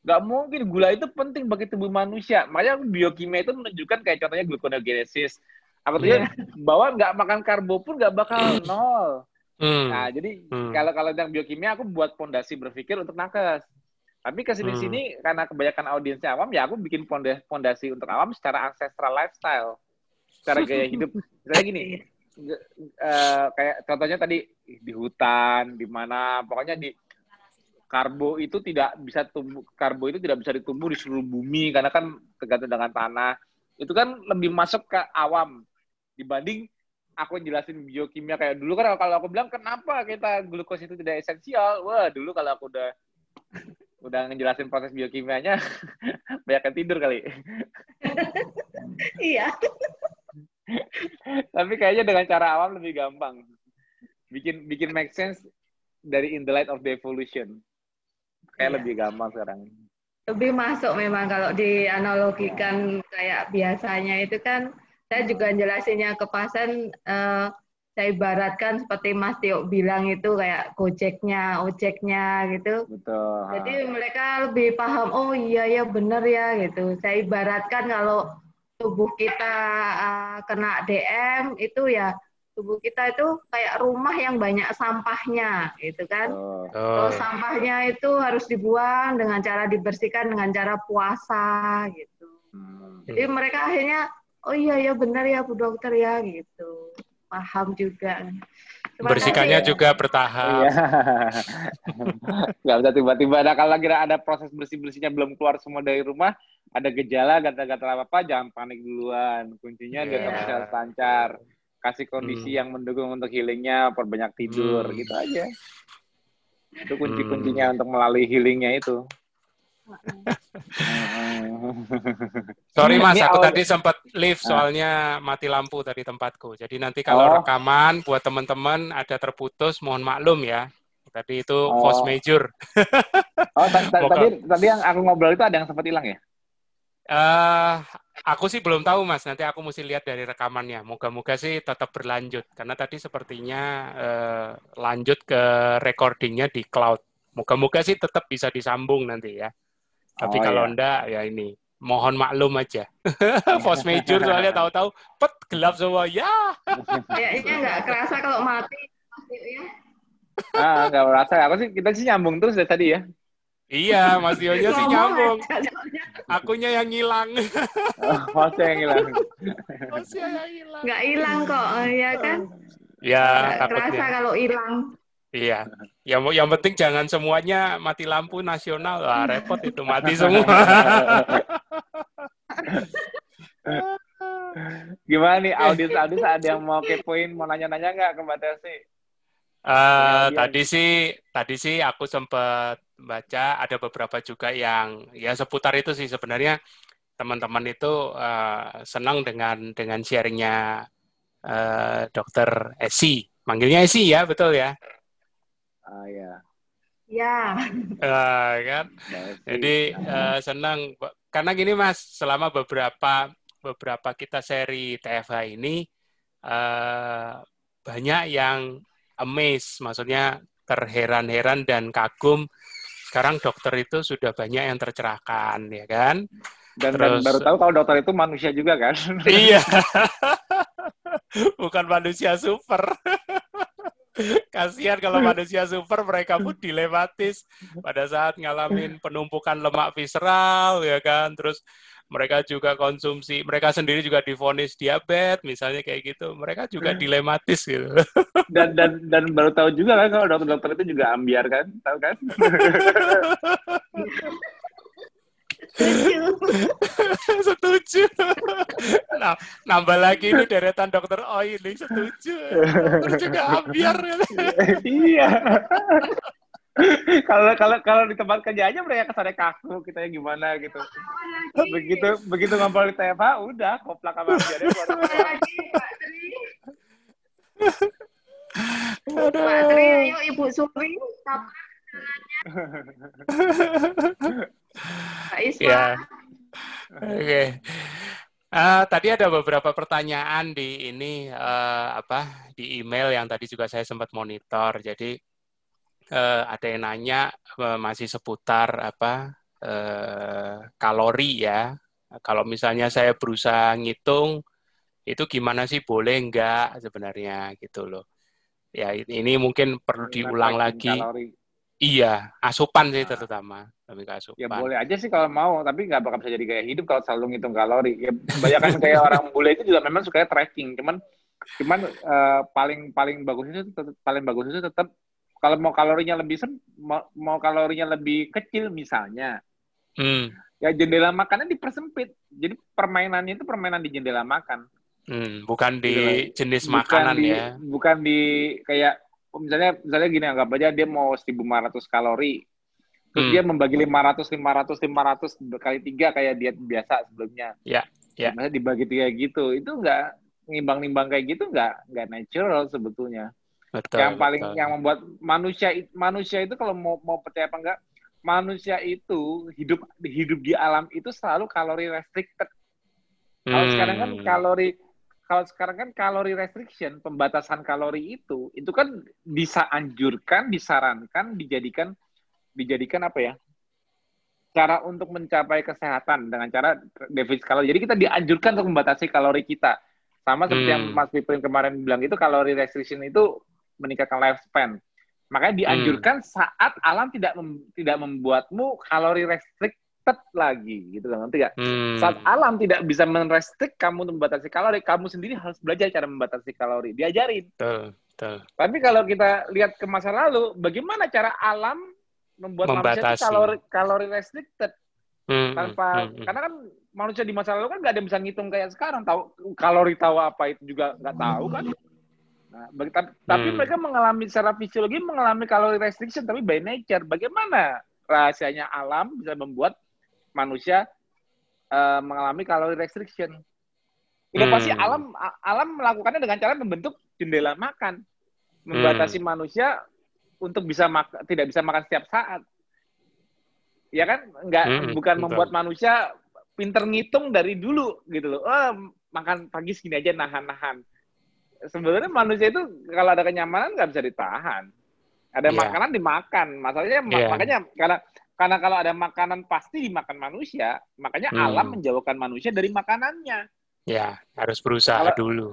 A: nggak mungkin gula itu penting bagi tubuh manusia. Makanya biokimia itu menunjukkan kayak contohnya gluconeogenesis. Apa tuh yeah. bahwa nggak makan karbo pun nggak bakal nol. Hmm. Nah, jadi hmm. kalau kalau yang biokimia aku buat pondasi berpikir untuk nakes. Tapi ke sini sini hmm. karena kebanyakan audiensnya awam ya aku bikin pondasi untuk awam secara ancestral lifestyle, secara gaya hidup. Misalnya gini, uh, kayak contohnya tadi di hutan, di mana, pokoknya di karbo itu tidak bisa tumbuh karbo itu tidak bisa ditumbuh di seluruh bumi karena kan tergantung dengan tanah. Itu kan lebih masuk ke awam dibanding aku jelasin biokimia. Kayak dulu kan kalau aku bilang kenapa kita glukos itu tidak esensial? Wah dulu kalau aku udah udah ngejelasin proses biokimianya banyak yang tidur kali.
C: Iya.
A: Tapi kayaknya dengan cara awam lebih gampang. Bikin bikin make sense dari in the light of the evolution kayak iya. lebih gampang sekarang
C: lebih masuk memang kalau dianalogikan kayak biasanya itu kan saya juga jelasinnya ke pasien uh, saya ibaratkan seperti Mas Tio bilang itu kayak gojeknya, ojeknya gitu.
A: Betul.
C: Jadi mereka lebih paham, oh iya ya benar ya gitu. Saya ibaratkan kalau tubuh kita uh, kena DM itu ya tubuh kita itu kayak rumah yang banyak sampahnya gitu kan. Oh. Terus sampahnya itu harus dibuang dengan cara dibersihkan dengan cara puasa gitu. Hmm. Jadi mereka akhirnya oh iya ya benar ya Bu Dokter ya gitu paham juga
B: Terima Bersihkannya ya. juga bertahap. Iya.
A: Nggak bisa tiba-tiba ada kalau lagi ada proses bersih-bersihnya belum keluar semua dari rumah, ada gejala, gatal-gatal apa-apa, jangan panik duluan. Kuncinya yeah. dia harus lancar. Kasih kondisi hmm. yang mendukung untuk healingnya, perbanyak tidur, hmm. gitu aja. Itu kunci-kuncinya hmm. untuk melalui healingnya itu.
B: Sorry mas, aku tadi sempat live ah. soalnya mati lampu tadi tempatku. Jadi nanti kalau oh. rekaman buat teman-teman ada terputus, mohon maklum ya. Tadi itu oh. force major.
A: oh, tadi tadi yang aku ngobrol itu ada yang sempat hilang ya?
B: Uh, aku sih belum tahu mas. Nanti aku mesti lihat dari rekamannya. Moga-moga sih tetap berlanjut karena tadi sepertinya uh, lanjut ke recordingnya di cloud. Moga-moga sih tetap bisa disambung nanti ya. Tapi oh, kalau iya. enggak ya ini mohon maklum aja. Force major soalnya tahu-tahu pet gelap semua ya.
C: Kayaknya nggak kerasa kalau mati. Ya.
A: Ah, nggak merasa. Aku sih kita sih nyambung terus dari tadi ya.
B: Iya, Mas nya sih nyambung. Akunya yang hilang.
A: oh, Masnya yang hilang.
C: Masnya yang hilang. Nggak hilang kok, ya kan?
B: Ya,
C: nggak kerasa kalau hilang.
B: Iya. Yang yang penting jangan semuanya mati lampu nasional. Wah, repot itu mati semua.
A: Gimana nih audis audis ada yang mau kepoin mau nanya-nanya nggak ke Mbak Tesi?
B: Uh, tadi sih tadi sih aku sempat baca ada beberapa juga yang ya seputar itu sih sebenarnya teman-teman itu uh, senang dengan dengan sharingnya uh, dokter Esi manggilnya Esi ya betul ya
A: Ah ya.
C: Ya.
B: Uh, kan. Jadi uh, senang karena gini Mas, selama beberapa beberapa kita seri TFH ini uh, banyak yang amazed, maksudnya terheran-heran dan kagum. Sekarang dokter itu sudah banyak yang tercerahkan, ya kan?
A: Dan, Terus, dan baru tahu kalau dokter itu manusia juga kan?
B: Iya. Bukan manusia super. Kasihan kalau manusia super mereka pun dilematis. Pada saat ngalamin penumpukan lemak visceral ya kan? Terus mereka juga konsumsi mereka sendiri juga difonis diabetes misalnya kayak gitu. Mereka juga dilematis gitu.
A: Dan dan dan baru tahu juga kan kalau dokter-dokter itu juga ambiar kan? Tahu kan
B: setuju. Nah, nambah lagi ini deretan dokter oh ini setuju. Dokter juga ambiar.
A: iya. kalau kalau kalau di tempat kerja aja mereka kesannya kaku kita yang gimana gitu begitu begitu ngobrol di TFH udah koplak sama ambiarnya
C: Pak Tri, ayo Ibu Suri,
B: Ya. Oke. Okay. Uh, tadi ada beberapa pertanyaan di ini uh, apa di email yang tadi juga saya sempat monitor. Jadi uh, ada yang nanya uh, masih seputar apa uh, kalori ya. Kalau misalnya saya berusaha ngitung itu gimana sih boleh enggak sebenarnya gitu loh. Ya ini mungkin perlu diulang lagi. Kalori Iya, asupan sih nah. terutama. Lebih ke asupan.
A: Ya boleh aja sih kalau mau, tapi nggak bakal bisa jadi gaya hidup kalau selalu ngitung kalori. Ya kebanyakan kayak orang bule itu juga memang suka tracking, cuman cuman uh, paling paling bagus itu tetap, paling bagus itu tetap kalau mau kalorinya lebih mau, mau kalorinya lebih kecil misalnya. Hmm. ya jendela makannya dipersempit. Jadi permainannya itu permainan di jendela makan.
B: Hmm, bukan di
A: Gitu.
B: jenis
A: Bukan
B: makanan
A: di,
B: ya.
A: Bukan di kayak misalnya misalnya gini anggap aja dia mau 1500 kalori. Terus
B: Hmm.
A: dia membagi 500 500 500 kali tiga kayak diet biasa sebelumnya.
B: Ya, ya.
A: Misalnya dibagi tiga gitu. Itu enggak nimbang-nimbang kayak gitu enggak enggak natural sebetulnya.
B: Betul.
A: yang paling
B: betul.
A: yang membuat manusia manusia itu kalau mau mau percaya apa enggak manusia itu hidup hidup di alam itu selalu kalori restricted kalau sekarang kan
B: Hmm.
A: kalori kalau sekarang kan kalori restriction pembatasan kalori itu itu kan bisa anjurkan disarankan dijadikan dijadikan apa ya? Cara untuk mencapai kesehatan dengan cara defisit kalori. Jadi kita dianjurkan untuk membatasi kalori kita. Sama seperti yang
B: Hmm.
A: Mas Pipin kemarin bilang itu kalori restriction itu meningkatkan lifespan. Makanya dianjurkan saat alam tidak mem- tidak membuatmu kalori restricted lagi gitu kan nanti gak
B: Hmm.
A: saat alam tidak bisa menrestrik kamu untuk membatasi kalori, kamu sendiri harus belajar cara membatasi kalori. Diajarin.
B: Betul, betul.
A: Tapi kalau kita lihat ke masa lalu, bagaimana cara alam membuat manusia itu
B: Membatasi.
A: kalori kalori restricted
B: Hmm,
A: tanpa
B: hmm, hmm,
A: karena kan manusia di masa lalu kan nggak ada yang bisa ngitung kayak sekarang tahu kalori tahu apa itu juga nggak tahu kan. Nah, tapi
B: Hmm.
A: mereka mengalami secara fisiologi mengalami kalori restriction tapi by nature. Bagaimana rahasianya alam bisa membuat manusia eh, mengalami kalori restriction? Inovasi
B: Hmm.
A: alam alam melakukannya dengan cara membentuk jendela makan, membatasi
B: Hmm.
A: manusia untuk bisa mak- tidak bisa makan setiap saat. Ya kan, nggak
B: Hmm,
A: bukan
B: betul.
A: membuat manusia pinter ngitung dari dulu gitu loh. Oh, makan pagi segini aja nahan-nahan. Sebenarnya manusia itu kalau ada kenyamanan nggak bisa ditahan. Ada
B: Iya.
A: makanan dimakan. Masalahnya ma-
B: Iya.
A: makanya karena karena kalau ada makanan pasti dimakan manusia, makanya
B: Hmm.
A: alam menjauhkan manusia dari makanannya.
B: Ya, harus berusaha
A: Kalau-
B: dulu.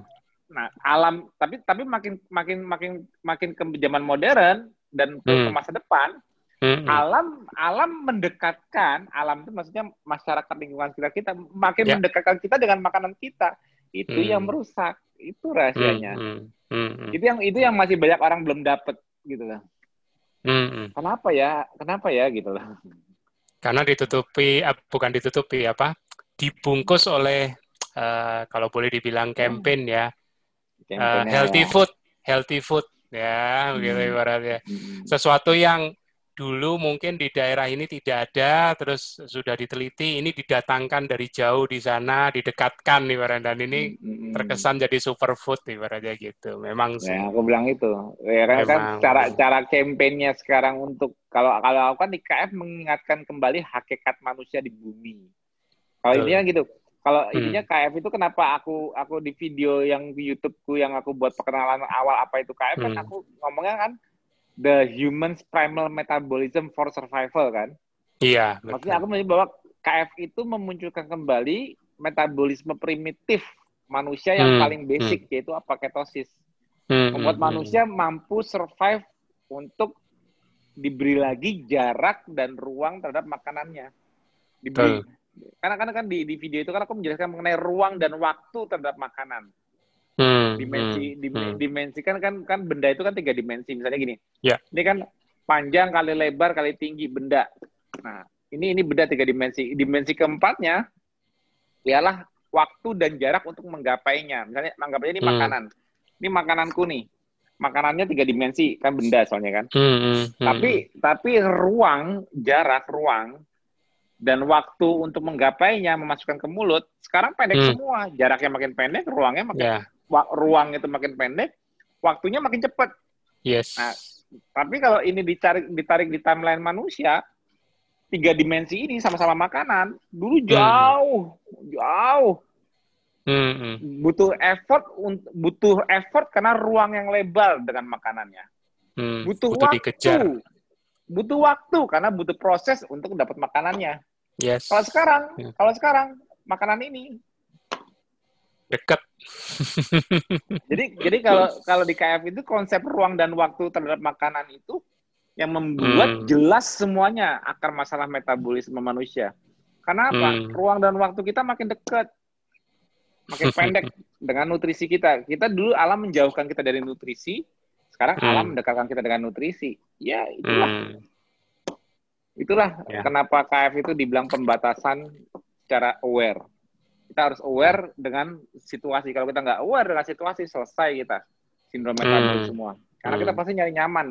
A: Nah, alam tapi tapi makin makin makin makin ke zaman modern dan ke, ke
B: Hmm.
A: masa depan,
B: Hmm, hmm.
A: alam alam mendekatkan alam itu maksudnya masyarakat lingkungan sekitar kita makin
B: Ya.
A: mendekatkan kita dengan makanan kita. Itu
B: Hmm.
A: yang merusak. Itu
B: Hmm,
A: rahasianya.
B: hmm, hmm, hmm.
A: Itu yang itu yang masih banyak orang belum dapet gitu loh.
B: Hmm, hmm.
A: Kenapa ya? Kenapa ya gitu loh.
B: Karena ditutupi, bukan ditutupi apa, dibungkus oleh eh, kalau boleh dibilang campaign ya,
A: Campaign-nya
B: healthy
A: ya.
B: food, healthy food ya, begitu
A: Hmm.
B: ibaratnya.
A: Hmm.
B: Sesuatu yang dulu mungkin di daerah ini tidak ada, terus sudah diteliti, ini didatangkan dari jauh di sana, didekatkan ibaratnya, dan ini
A: Hmm.
B: terkesan jadi superfood ibaratnya gitu. Memang sih.
A: Ya, aku bilang itu. Ya, kan, kan cara cara kampanyenya sekarang untuk kalau kalau aku kan IKF mengingatkan kembali hakikat manusia di bumi. Kalau
B: Betul.
A: intinya gitu. Kalau
B: Hmm.
A: intinya KF itu kenapa aku aku di video yang di YouTube-ku yang aku buat perkenalan awal apa itu KF kan
B: Hmm.
A: aku ngomongnya kan the human's primal metabolism for survival kan.
B: Iya,
A: Maksudnya aku
B: betul.
A: menyebut bahwa KF itu memunculkan kembali metabolisme primitif manusia yang
B: Hmm,
A: paling basic yaitu apa ketosis
B: Hmm,
A: membuat
B: hmm, hmm.
A: manusia mampu survive untuk diberi lagi jarak dan ruang terhadap makanannya. Diberi, karena karena kan di, di video itu kan aku menjelaskan mengenai ruang dan waktu terhadap makanan.
B: Hmm,
A: Dimensi,
B: hmm,
A: dim-
B: hmm.
A: dimensi kan kan kan benda itu kan tiga dimensi. Misalnya gini,
B: Ya.
A: ini kan panjang kali lebar kali tinggi benda. Nah, ini ini benda tiga dimensi. Dimensi keempatnya ialah waktu dan jarak untuk menggapainya. Misalnya anggap aja ini
B: Hmm.
A: makanan. Ini makananku nih. Makanannya tiga dimensi, kan benda soalnya kan.
B: Hmm, hmm, hmm.
A: Tapi tapi ruang, jarak, ruang dan waktu untuk menggapainya, memasukkan ke mulut, sekarang pendek
B: Hmm.
A: semua. Jaraknya makin pendek, ruangnya makin wa- ruang itu makin pendek, waktunya makin cepat.
B: yes.
A: Nah, Tapi kalau ini ditarik ditarik di timeline manusia, tiga dimensi ini sama-sama makanan, dulu jauh, jauh
B: Hmm, hmm.
A: butuh effort butuh effort karena ruang yang lebar dengan makanannya.
B: Hmm,
A: Butuh,
B: butuh
A: waktu.
B: dikejar.
A: Butuh waktu karena butuh proses untuk dapat makanannya.
B: Yes.
A: Kalau sekarang,
B: Ya.
A: kalau sekarang makanan ini.
B: Dekat.
A: Jadi jadi kalau kalau di KF itu konsep ruang dan waktu terhadap makanan itu yang membuat
B: Hmm.
A: jelas semuanya akar masalah metabolisme manusia. Karena apa?
B: Hmm.
A: Ruang dan waktu kita makin dekat. Makin pendek dengan nutrisi kita. Kita dulu alam menjauhkan kita dari nutrisi, sekarang
B: Hmm.
A: alam mendekatkan kita dengan nutrisi. Ya, itulah.
B: Hmm.
A: Itulah
B: Ya.
A: kenapa KF itu dibilang pembatasan secara aware. Kita harus aware dengan situasi. Kalau kita nggak aware dengan situasi, selesai kita. Sindrom metabol
B: Hmm.
A: semua. Karena
B: Hmm.
A: kita pasti nyari nyaman.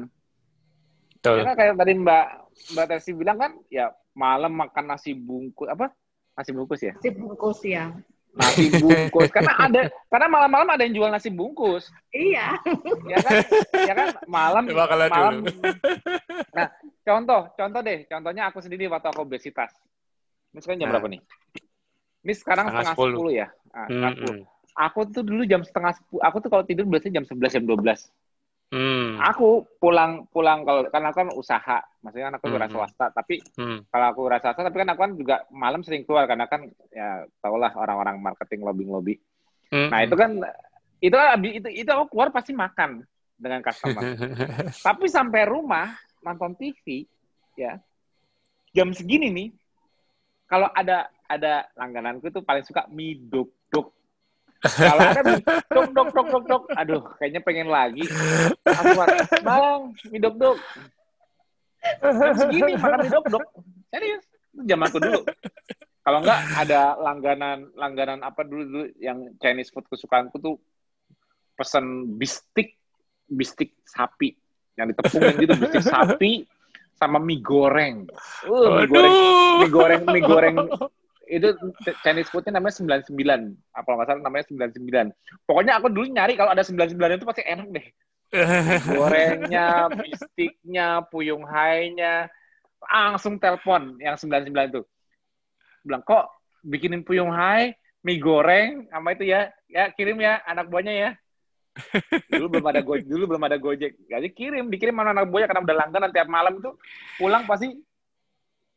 B: Betul.
A: Karena kayak tadi Mbak Mbak Tersi bilang kan, ya malam makan nasi bungkus apa? Nasi bungkus ya?
C: Si bungkus ya.
A: Nasi bungkus. karena ada karena malam-malam ada yang jual nasi bungkus.
C: Iya.
A: Ya kan? ya kan malam
B: kalau
A: malam.
B: dulu.
A: Nah, contoh, contoh deh. Contohnya aku sendiri waktu aku obesitas. Ini sekarang jam
B: Nah.
A: berapa nih? Ini sekarang
B: Setengah
A: setengah
B: sepuluh.
A: ya. Nah, setengah
B: Hmm.
A: Aku tuh dulu jam setengah sepuluh. Aku tuh kalau tidur biasanya jam 11, jam 12.
B: Hmm.
A: Aku pulang pulang kalau karena aku kan usaha, maksudnya kan aku
B: Hmm, hmm.
A: swasta. Tapi
B: Hmm.
A: kalau aku wira swasta, tapi kan aku kan juga malam sering keluar karena kan ya tau lah orang-orang marketing lobby lobby.
B: Hmm.
A: Nah itu kan itu itu itu aku keluar pasti makan dengan customer. Tapi sampai rumah nonton TV ya jam segini nih kalau ada ada langgananku tuh paling suka mie dok dok. Kalau ada mie dok dok dok dok, aduh kayaknya pengen lagi. Aku bang mie dok. Jam segini makan mie dok dok. Serius, itu zamanku dulu. Kalau enggak ada langganan langganan apa dulu dulu yang Chinese food kesukaanku tuh pesen bistik bistik sapi yang ditepungin gitu bistik sapi sama mie goreng. Uh, mie goreng, mie goreng, mie goreng itu Chinese foodnya namanya 99. Apa nggak salah namanya 99. Pokoknya aku dulu nyari kalau ada 99 itu pasti enak deh. Gorengnya, bistiknya, puyung hai-nya, langsung telepon yang 99 itu. Bilang, kok bikinin puyung hai, mie goreng, sama itu ya, ya kirim ya anak buahnya ya dulu belum ada gojek dulu belum ada gojek jadi kirim dikirim mana anak buahnya karena udah langganan tiap malam itu pulang pasti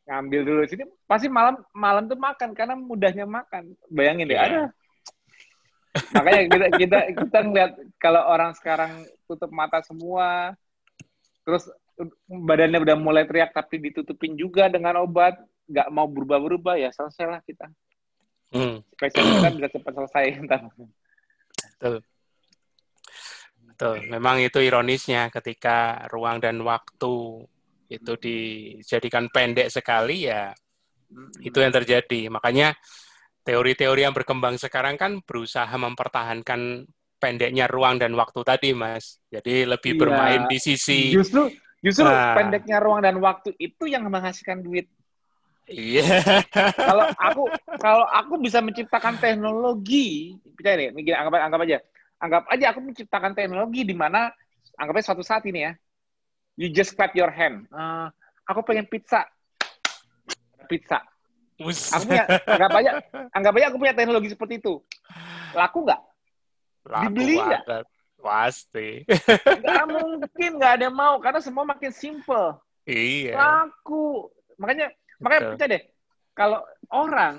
A: ngambil dulu sini pasti malam malam tuh makan karena mudahnya makan bayangin deh
B: Iya.
A: ada makanya kita kita kita ngeliat kalau orang sekarang tutup mata semua terus badannya udah mulai teriak tapi ditutupin juga dengan obat nggak mau berubah-berubah ya selesailah kita
B: Hmm.
A: spesial kita bisa cepat selesai ntar.
B: Betul. Betul. Memang itu ironisnya ketika ruang dan waktu itu dijadikan pendek sekali ya itu yang terjadi. Makanya teori-teori yang berkembang sekarang kan berusaha mempertahankan pendeknya ruang dan waktu tadi, Mas. Jadi lebih
A: Iya.
B: bermain di sisi
A: Justru justru
B: Nah.
A: pendeknya ruang dan waktu itu yang menghasilkan duit.
B: iya.
A: Kalau aku kalau aku bisa menciptakan teknologi, percaya nih, gini, anggap anggap aja. Anggap aja aku menciptakan teknologi di mana anggapnya suatu saat ini ya. You just clap your hand. Eh, aku pengen pizza. Pizza. Aku punya anggap aja anggap aja aku punya teknologi seperti itu. Laku nggak?
B: Laku
A: dibeli nggak?
B: banget. Pasti.
A: Nggak mungkin nggak ada yang mau karena semua makin simple.
B: iya.
A: laku makanya makanya
B: Betul.
A: percaya deh kalau orang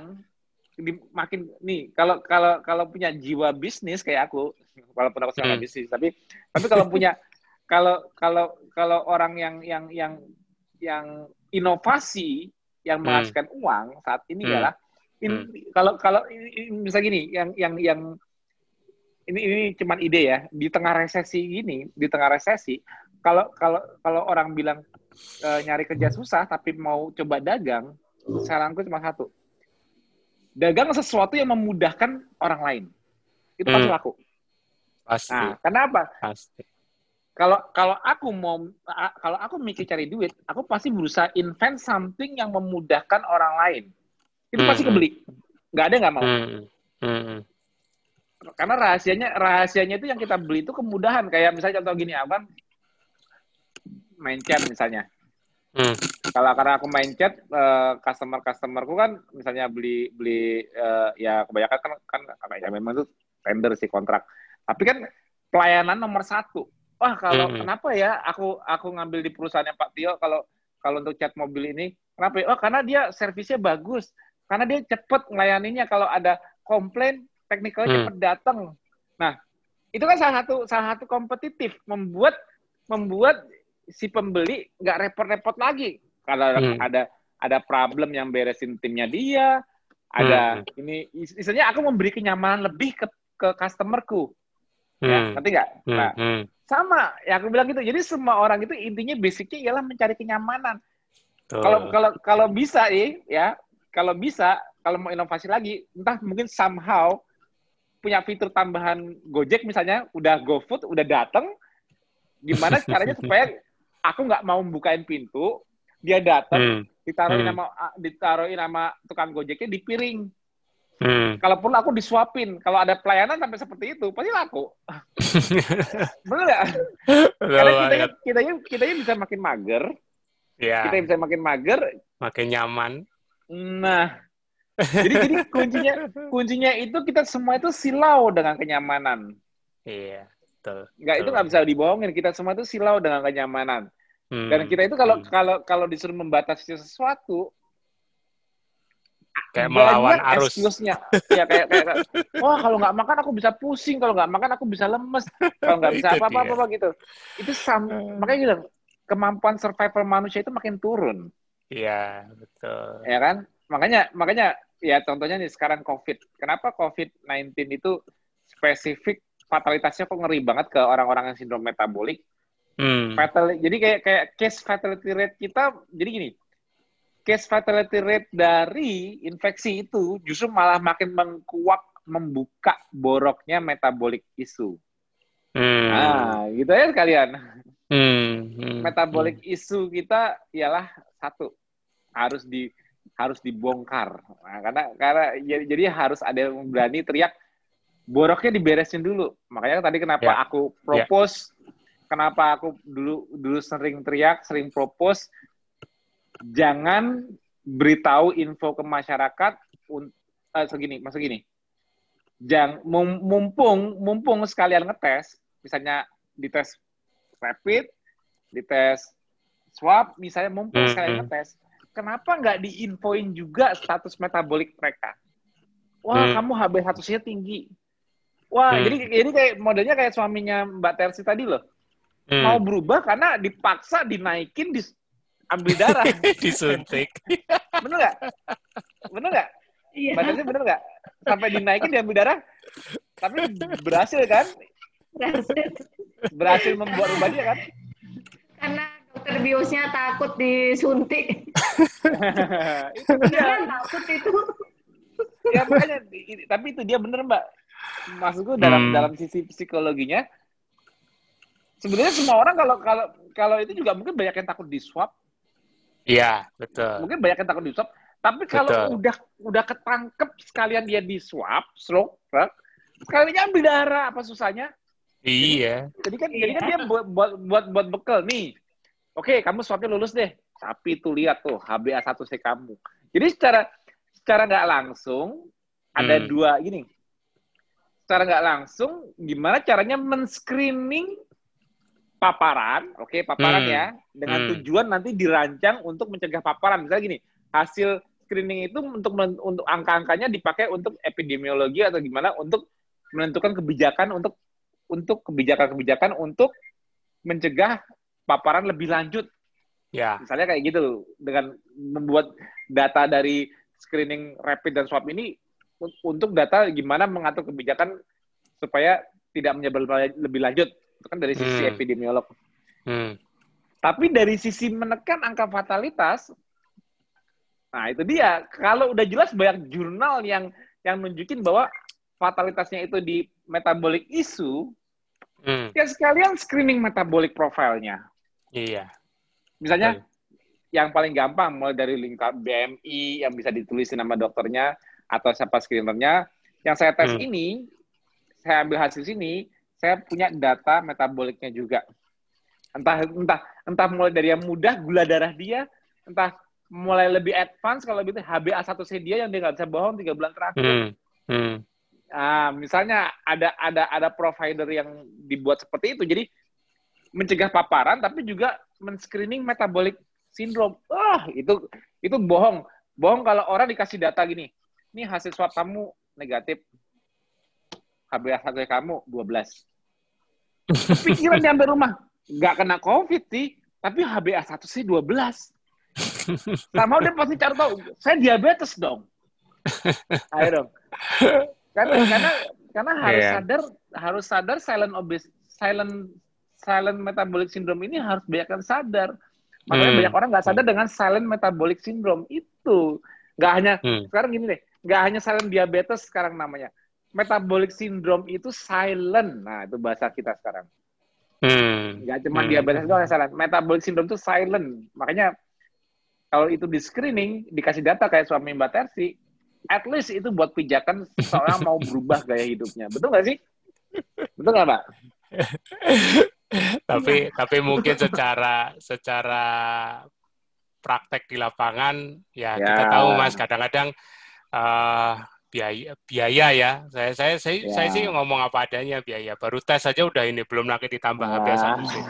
A: di, makin nih kalau kalau kalau punya jiwa bisnis kayak aku walaupun aku sekarang
B: Hmm.
A: bisnis tapi tapi kalau punya kalau kalau kalau orang yang yang yang yang inovasi yang
B: Hmm.
A: menghasilkan uang saat ini
B: Hmm.
A: adalah in- kalau kalau ini misal gini yang yang yang ini ini cuman ide ya di tengah resesi gini di tengah resesi kalau kalau kalau orang bilang eh, nyari kerja susah tapi mau coba dagang saranku cuma satu dagang sesuatu yang memudahkan orang lain itu pasti
B: Hmm.
A: laku
B: Pasti.
A: nah kenapa
B: Pasti.
A: Kalau kalau aku mau kalau aku mikir cari duit aku pasti berusaha invent something yang memudahkan orang lain itu pasti
B: Hmm.
A: kebeli nggak ada nggak mau
B: Hmm. Hmm.
A: karena rahasianya rahasianya itu yang kita beli itu kemudahan kayak misalnya contoh gini apa main chat misalnya
B: Hmm.
A: kalau karena aku main chat customer customerku kan misalnya beli beli eh, ya kebanyakan kan kan ya memang itu tender sih kontrak tapi kan pelayanan nomor satu wah kalau
B: Hmm.
A: kenapa ya aku aku ngambil di perusahaannya Pak Tio kalau kalau untuk chat mobil ini kenapa ya? oh karena dia servisnya bagus karena dia cepet melayaninya kalau ada komplain teknikalnya
B: Hmm.
A: cepet datang nah itu kan salah satu salah satu kompetitif membuat membuat si pembeli nggak repot-repot lagi kalau
B: Hmm.
A: ada ada problem yang beresin timnya dia ada ini is- istilahnya aku memberi kenyamanan lebih ke ke customerku ya
B: Hmm.
A: ngerti nggak
B: Hmm.
A: nah
B: Hmm.
A: Sama ya aku bilang gitu jadi semua orang itu intinya basicnya ialah mencari kenyamanan Kalau kalau kalau bisa nih ya, kalau bisa kalau mau inovasi lagi, entah mungkin somehow punya fitur tambahan Gojek misalnya, udah GoFood, udah dateng, gimana caranya supaya aku nggak mau bukain pintu, dia datang, hmm. ditaruhin hmm. nama ditaruhin nama tukang Gojeknya di piring. Hmm. Kalaupun aku disuapin, kalau ada pelayanan sampai seperti itu, pasti laku. Benar nggak? Karena kita kita kita bisa makin mager, yeah. kita bisa makin mager,
B: makin nyaman.
A: Nah, jadi jadi kuncinya kuncinya itu kita semua itu silau dengan kenyamanan.
B: Iya, betul.
A: Nggak itu nggak bisa dibohongin. Kita semua itu silau dengan kenyamanan. Hmm. Dan kita itu kalau hmm. kalau kalau disuruh membatasi sesuatu,
B: kayak melawan arus.
A: Excuse-nya. ya kayak, kayak, wah kalau nggak makan aku bisa pusing, kalau nggak makan aku bisa lemes, kalau nggak bisa apa-apa apa, gitu. Itu sam hmm. makanya gitu, kemampuan survival manusia itu makin turun.
B: Iya, betul.
A: Ya kan? Makanya makanya ya contohnya nih sekarang COVID. Kenapa COVID-19 itu spesifik fatalitasnya kok ngeri banget ke orang-orang yang sindrom metabolik? Hmm. Fatal, jadi kayak kayak case fatality rate kita jadi gini case fatality rate dari infeksi itu justru malah makin mengkuak membuka boroknya metabolik isu. Hmm. Nah, gitu ya kalian. Hmm. Hmm. Metabolik hmm. isu kita ialah satu harus di harus dibongkar. Nah, karena karena jadi, jadi harus ada yang berani teriak boroknya diberesin dulu. Makanya tadi kenapa yeah. aku propose, yeah. kenapa aku dulu dulu sering teriak, sering propose jangan beritahu info ke masyarakat uh, segini, masa gini. Jang, mumpung mumpung sekalian ngetes, misalnya dites rapid, dites swab, misalnya mumpung mm -hmm. sekalian ngetes, kenapa nggak diinfoin juga status metabolik mereka? Wah, mm. kamu HB1C-nya tinggi. Wah, mm. jadi jadi kayak modelnya kayak suaminya Mbak Tersi tadi loh. Mm. Mau berubah karena dipaksa dinaikin di ambil darah.
B: Disuntik.
A: bener nggak? Bener nggak? Iya. Batasnya bener nggak? Sampai dinaikin diambil darah, tapi berhasil kan? Berhasil. Berhasil membuat rubah dia kan?
C: Karena dokter biosnya takut disuntik. itu dia takut itu.
A: ya makanya, tapi itu dia bener mbak. Maksudku dalam hmm. dalam sisi psikologinya, sebenarnya semua orang kalau kalau kalau itu juga mungkin banyak yang takut di swab
B: Iya, betul.
A: Mungkin banyak yang takut di swab, tapi kalau betul. udah udah ketangkep sekalian dia di swab, stroke, sekalian ambil darah apa susahnya?
B: Iya.
A: Jadi kan, iya. jadi kan dia buat buat buat, buat bekal nih. Oke, kamu swabnya lulus deh. Tapi itu lihat tuh HbA1c kamu. Jadi secara secara nggak langsung ada hmm. dua gini. Secara nggak langsung, gimana caranya men-screening paparan, oke okay, paparan hmm. ya, dengan hmm. tujuan nanti dirancang untuk mencegah paparan. Misalnya gini, hasil screening itu untuk untuk angka-angkanya dipakai untuk epidemiologi atau gimana untuk menentukan kebijakan untuk untuk kebijakan-kebijakan untuk mencegah paparan lebih lanjut. Ya. Misalnya kayak gitu dengan membuat data dari screening rapid dan swab ini untuk data gimana mengatur kebijakan supaya tidak menyebar lebih lanjut itu kan dari sisi hmm. epidemiolog. Hmm. Tapi dari sisi menekan angka fatalitas, nah itu dia. Kalau udah jelas banyak jurnal yang yang nunjukin bahwa fatalitasnya itu di metabolic isu, hmm. ya sekalian screening metabolic profilnya.
B: Iya.
A: Misalnya, Betul. yang paling gampang mulai dari lingkar BMI yang bisa ditulis nama dokternya atau siapa screenernya. Yang saya tes hmm. ini, saya ambil hasil sini, saya punya data metaboliknya juga. Entah entah entah mulai dari yang mudah gula darah dia, entah mulai lebih advance kalau gitu HbA1c dia yang dia nggak bisa bohong tiga bulan terakhir. Hmm. Hmm. Nah, misalnya ada ada ada provider yang dibuat seperti itu, jadi mencegah paparan tapi juga men-screening metabolic syndrome. Wah, itu itu bohong. Bohong kalau orang dikasih data gini. Ini hasil swab kamu negatif. HbA1c kamu 12. Pikiran nyampe rumah, nggak kena COVID sih, tapi HbA1c 12. Sama udah pasti cari tahu, saya diabetes dong. Ayo dong. Karena karena karena harus yeah. sadar harus sadar silent obes silent silent metabolic syndrome ini harus banyak yang sadar Makanya hmm. banyak orang nggak sadar dengan silent metabolic syndrome itu. Nggak hanya hmm. sekarang gini deh, nggak hanya silent diabetes sekarang namanya. Metabolic syndrome itu silent. Nah, itu bahasa kita sekarang. Hmm. Nggak cuma hmm. diabetes itu silent. Metabolic syndrome itu silent. Makanya kalau itu di screening, dikasih data kayak suami Mbak Tersi, at least itu buat pijakan seorang mau berubah gaya hidupnya. Betul nggak sih? Betul nggak, Mbak?
B: tapi tapi mungkin secara secara praktek di lapangan ya, ya. kita tahu mas kadang-kadang uh, biaya biaya ya. Saya saya saya, ya. saya sih ngomong apa adanya biaya. Baru tes saja udah ini belum lagi ditambah biasa sih.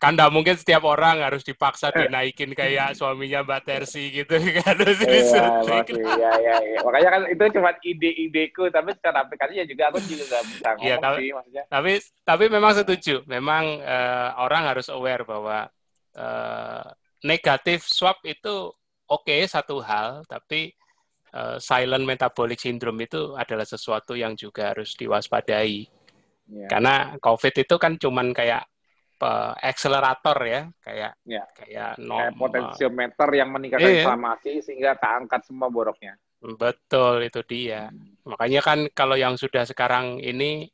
B: Kan enggak mungkin setiap orang harus dipaksa dinaikin kayak suaminya Mbak Tersi gitu kan.
A: Ya, ya, ya. Makanya kan itu cuma ide-ideku tapi secara aplikasinya juga aku juga nggak bisa ngomong ya,
B: tapi,
A: sih maksudnya.
B: Tapi tapi memang setuju. Memang uh, orang harus aware bahwa uh, negatif swab itu oke okay, satu hal, tapi uh, silent metabolic syndrome itu adalah sesuatu yang juga harus diwaspadai. Yeah. Karena COVID itu kan cuman kayak akselerator ya, kayak
A: yeah. kayak, kayak potensiometer yang meningkatkan iya. inflamasi sehingga keangkat semua boroknya.
B: Betul itu dia. Hmm. Makanya kan kalau yang sudah sekarang ini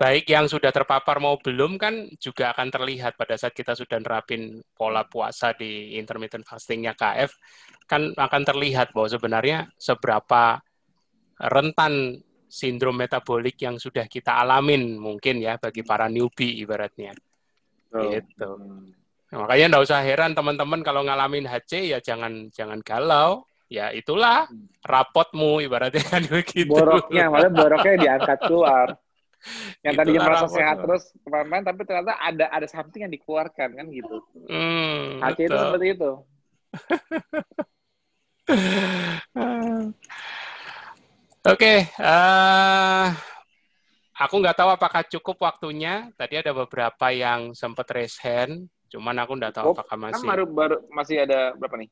B: baik yang sudah terpapar mau belum kan juga akan terlihat pada saat kita sudah nerapin pola puasa di intermittent fastingnya KF kan akan terlihat bahwa sebenarnya seberapa rentan sindrom metabolik yang sudah kita alamin mungkin ya bagi para newbie ibaratnya. Oh. gitu. Nah, makanya nggak usah heran teman-teman kalau ngalamin HC ya jangan jangan galau. Ya itulah hmm. rapotmu ibaratnya kan begitu.
A: Boroknya malah boroknya diangkat keluar yang tadi merasa sehat terus kemarin tapi ternyata ada ada something yang dikeluarkan kan gitu. Hmm, Hati itu seperti itu.
B: Oke, okay, uh, eh, aku nggak tahu apakah cukup waktunya. Tadi ada beberapa yang sempat raise hand, cuman aku nggak tahu apakah kan masih.
A: Kan baru, baru masih ada berapa nih?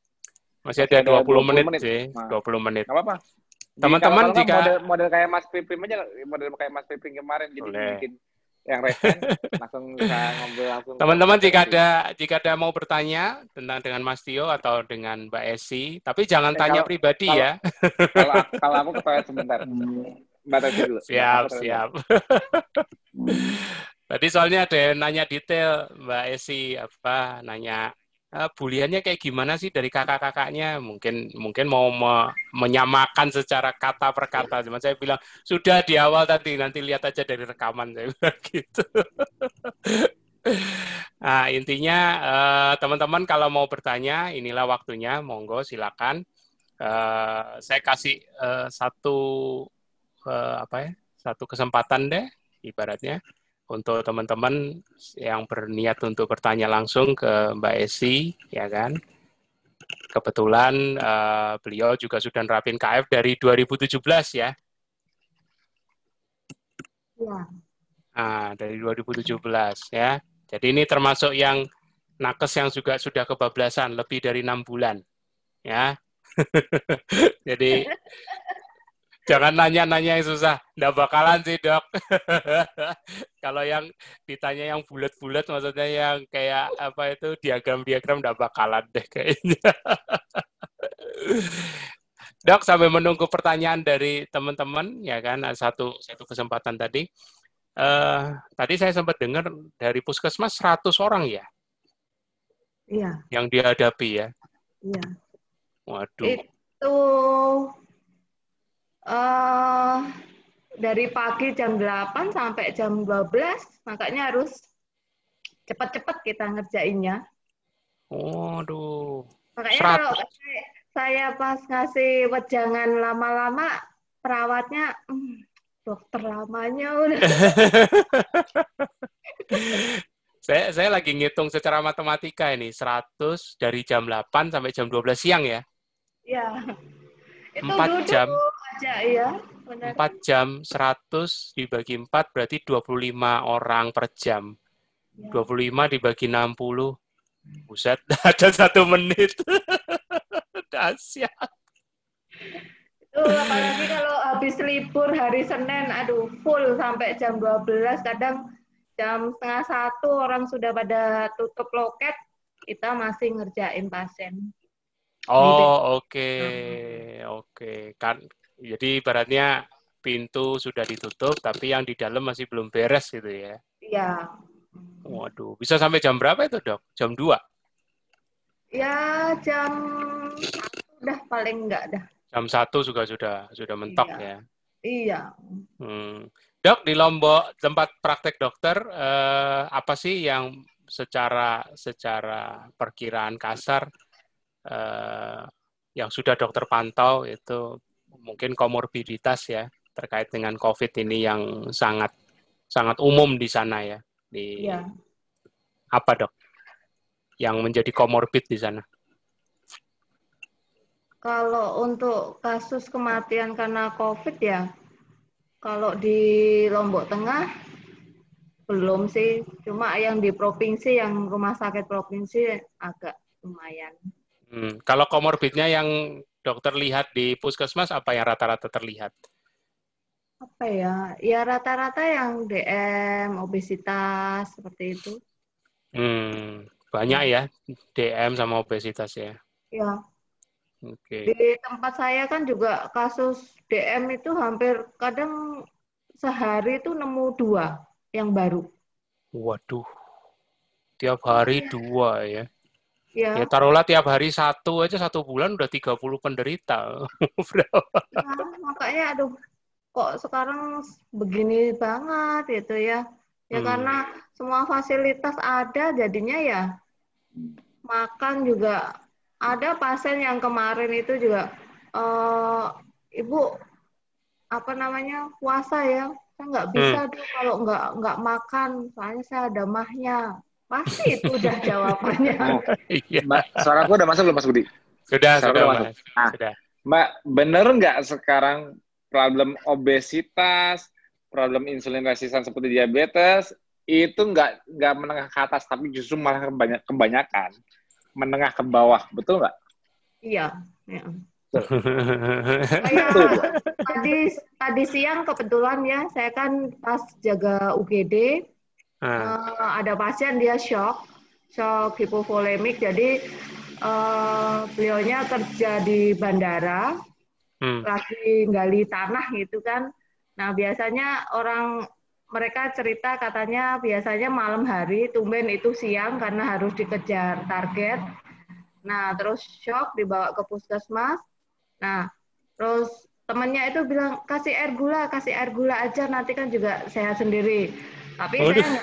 B: Masih, masih ada 20, ada 20 menit, menit sih, nah. 20 menit.
A: Gak apa-apa.
B: Teman-teman jika
A: model, model kayak Mas Pipim aja model kayak Mas Pipim kemarin jadi Boleh. bikin yang resen langsung bisa ngobrol langsung.
B: Teman-teman jika ada jika ada mau bertanya tentang dengan Mas Tio atau dengan Mbak Esi, tapi jangan eh, tanya kalau, pribadi
A: kalau,
B: ya.
A: Kalau, kalau aku ketawa sebentar. Mbak Esi dulu.
B: Siap, Mbak siap. Tadi soalnya ada yang nanya detail Mbak Esi apa nanya uh, buliannya kayak gimana sih dari kakak-kakaknya? Mungkin mungkin mau me menyamakan secara kata per kata. Cuma saya bilang sudah di awal tadi, nanti lihat aja dari rekaman saya bilang gitu. nah, intinya eh, teman-teman uh, kalau mau bertanya, inilah waktunya, monggo silakan. Uh, saya kasih uh, satu uh, apa ya, satu kesempatan deh, ibaratnya untuk teman-teman yang berniat untuk bertanya langsung ke Mbak Esi, ya kan? Kebetulan uh, beliau juga sudah nerapin KF dari 2017 ya. Ya. Nah, dari 2017 ya. Jadi ini termasuk yang nakes yang juga sudah kebablasan lebih dari enam bulan, ya. Jadi Jangan nanya-nanya yang susah. Nggak bakalan sih, dok. Kalau yang ditanya yang bulat-bulat, maksudnya yang kayak apa itu diagram-diagram nggak bakalan deh kayaknya. dok, sampai menunggu pertanyaan dari teman-teman, ya kan, satu satu kesempatan tadi. Uh, tadi saya sempat dengar dari puskesmas 100 orang ya?
C: Iya.
B: Yang dihadapi ya?
C: Iya.
B: Waduh.
C: Itu uh, dari pagi jam 8 sampai jam 12, makanya harus cepat-cepat kita ngerjainnya.
B: Oh, aduh.
C: Makanya Serat. kalau saya pas ngasih wejangan lama-lama, perawatnya, hmm, dokter lamanya udah.
B: saya saya lagi ngitung secara matematika ini 100 dari jam 8 sampai jam 12 siang ya.
C: Iya.
B: Itu 4 jam aja ya. Benar. 4 jam 100 dibagi 4 berarti 25 orang per jam. Ya. 25 dibagi 60. Buset, ada satu menit. Dahsyat.
C: Itu apalagi kalau habis libur hari Senin, aduh full sampai jam 12, kadang jam setengah satu orang sudah pada tutup loket, kita masih ngerjain pasien.
B: Oh, oke. Okay. Oke. Okay. Kan jadi ibaratnya pintu sudah ditutup tapi yang di dalam masih belum beres gitu ya.
C: Iya.
B: Waduh, bisa sampai jam berapa itu, Dok? Jam 2?
C: Ya, jam udah paling enggak dah.
B: Jam satu juga sudah sudah mentok
C: iya.
B: ya.
C: Iya.
B: Hmm. Dok, di Lombok tempat praktek dokter eh, apa sih yang secara secara perkiraan kasar eh, yang sudah dokter pantau itu mungkin komorbiditas ya terkait dengan COVID ini yang sangat sangat umum di sana ya di
C: Iya.
B: apa dok yang menjadi komorbid di sana?
C: Kalau untuk kasus kematian karena COVID ya, kalau di Lombok Tengah belum sih, cuma yang di provinsi, yang rumah sakit provinsi agak lumayan.
B: Hmm. Kalau komorbidnya yang dokter lihat di puskesmas apa yang rata-rata terlihat?
C: Apa ya? Ya rata-rata yang DM, obesitas seperti itu.
B: Hmm. Banyak ya DM sama obesitas ya.
C: Ya,
B: Oke.
C: di tempat saya kan juga kasus DM itu hampir kadang sehari itu nemu dua yang baru.
B: Waduh. Tiap hari dua ya.
C: Ya,
B: Ya taruhlah tiap hari satu aja satu bulan udah 30 penderita. Berapa?
C: ya, makanya aduh kok sekarang begini banget gitu ya. Ya
B: Hmm.
C: karena semua fasilitas ada jadinya ya makan juga ada pasien yang kemarin itu juga eh, ibu apa namanya puasa ya saya nggak bisa
B: Hmm.
C: tuh kalau nggak nggak makan soalnya saya ada mahnya pasti itu udah jawabannya
A: Nah,
B: Iya.
A: Mbak, suara aku udah masuk belum Mas Budi?
B: Sudah,
A: Saya
B: sudah,
A: udah
B: Mas.
A: Ah.
B: Sudah.
A: Mbak, bener nggak sekarang problem obesitas, problem insulin resistan seperti diabetes itu nggak nggak menengah ke atas, tapi justru malah kebanyak, kebanyakan menengah ke bawah, betul nggak?
C: iya ya.
A: Betul.
C: Kayak tadi tadi siang kebetulan ya saya kan pas jaga UGD
B: Ah,
C: eh, ada pasien dia shock. Shock hipovolemik jadi eh, beliaunya kerja di bandara.
B: Hmm.
C: lagi gali tanah gitu kan. Nah biasanya orang mereka cerita katanya biasanya malam hari tumben itu siang karena harus dikejar target. Nah terus shock dibawa ke puskesmas. Nah terus temannya itu bilang kasih air gula kasih air gula aja nanti kan juga sehat sendiri tapi
B: Waduh.
C: saya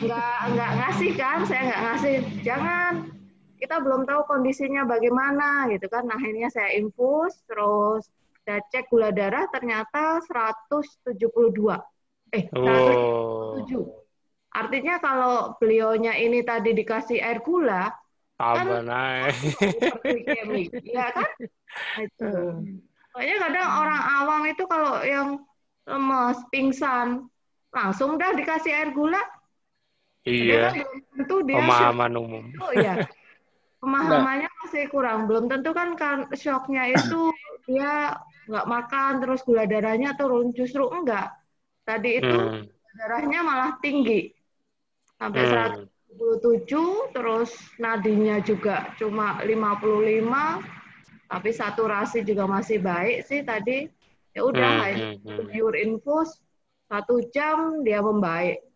C: nggak- nggak ngasih kan saya nggak ngasih. Jangan kita belum tahu kondisinya bagaimana gitu kan. Nah akhirnya saya infus terus saya cek gula darah ternyata 172 eh 107
B: Oh,
C: artinya kalau beliaunya ini tadi dikasih air gula
B: tambah naik.
C: hiperglikemik ya kan? Itu Soalnya kadang orang awam itu kalau yang lemes, pingsan, langsung dah dikasih air gula.
B: Iya,
C: belum tentu dia
B: pemahaman umum.
C: shock. Oh ya, pemahamannya masih kurang. Belum tentu kan kan shocknya itu dia nggak makan terus gula darahnya turun. Justru enggak. Tadi itu
B: Hmm.
C: darahnya malah tinggi sampai
B: Hmm.
C: 127, terus nadinya juga cuma 55 tapi saturasi juga masih baik sih tadi ya udah
B: Hmm, hmm, hmm.
C: pure infus satu jam dia membaik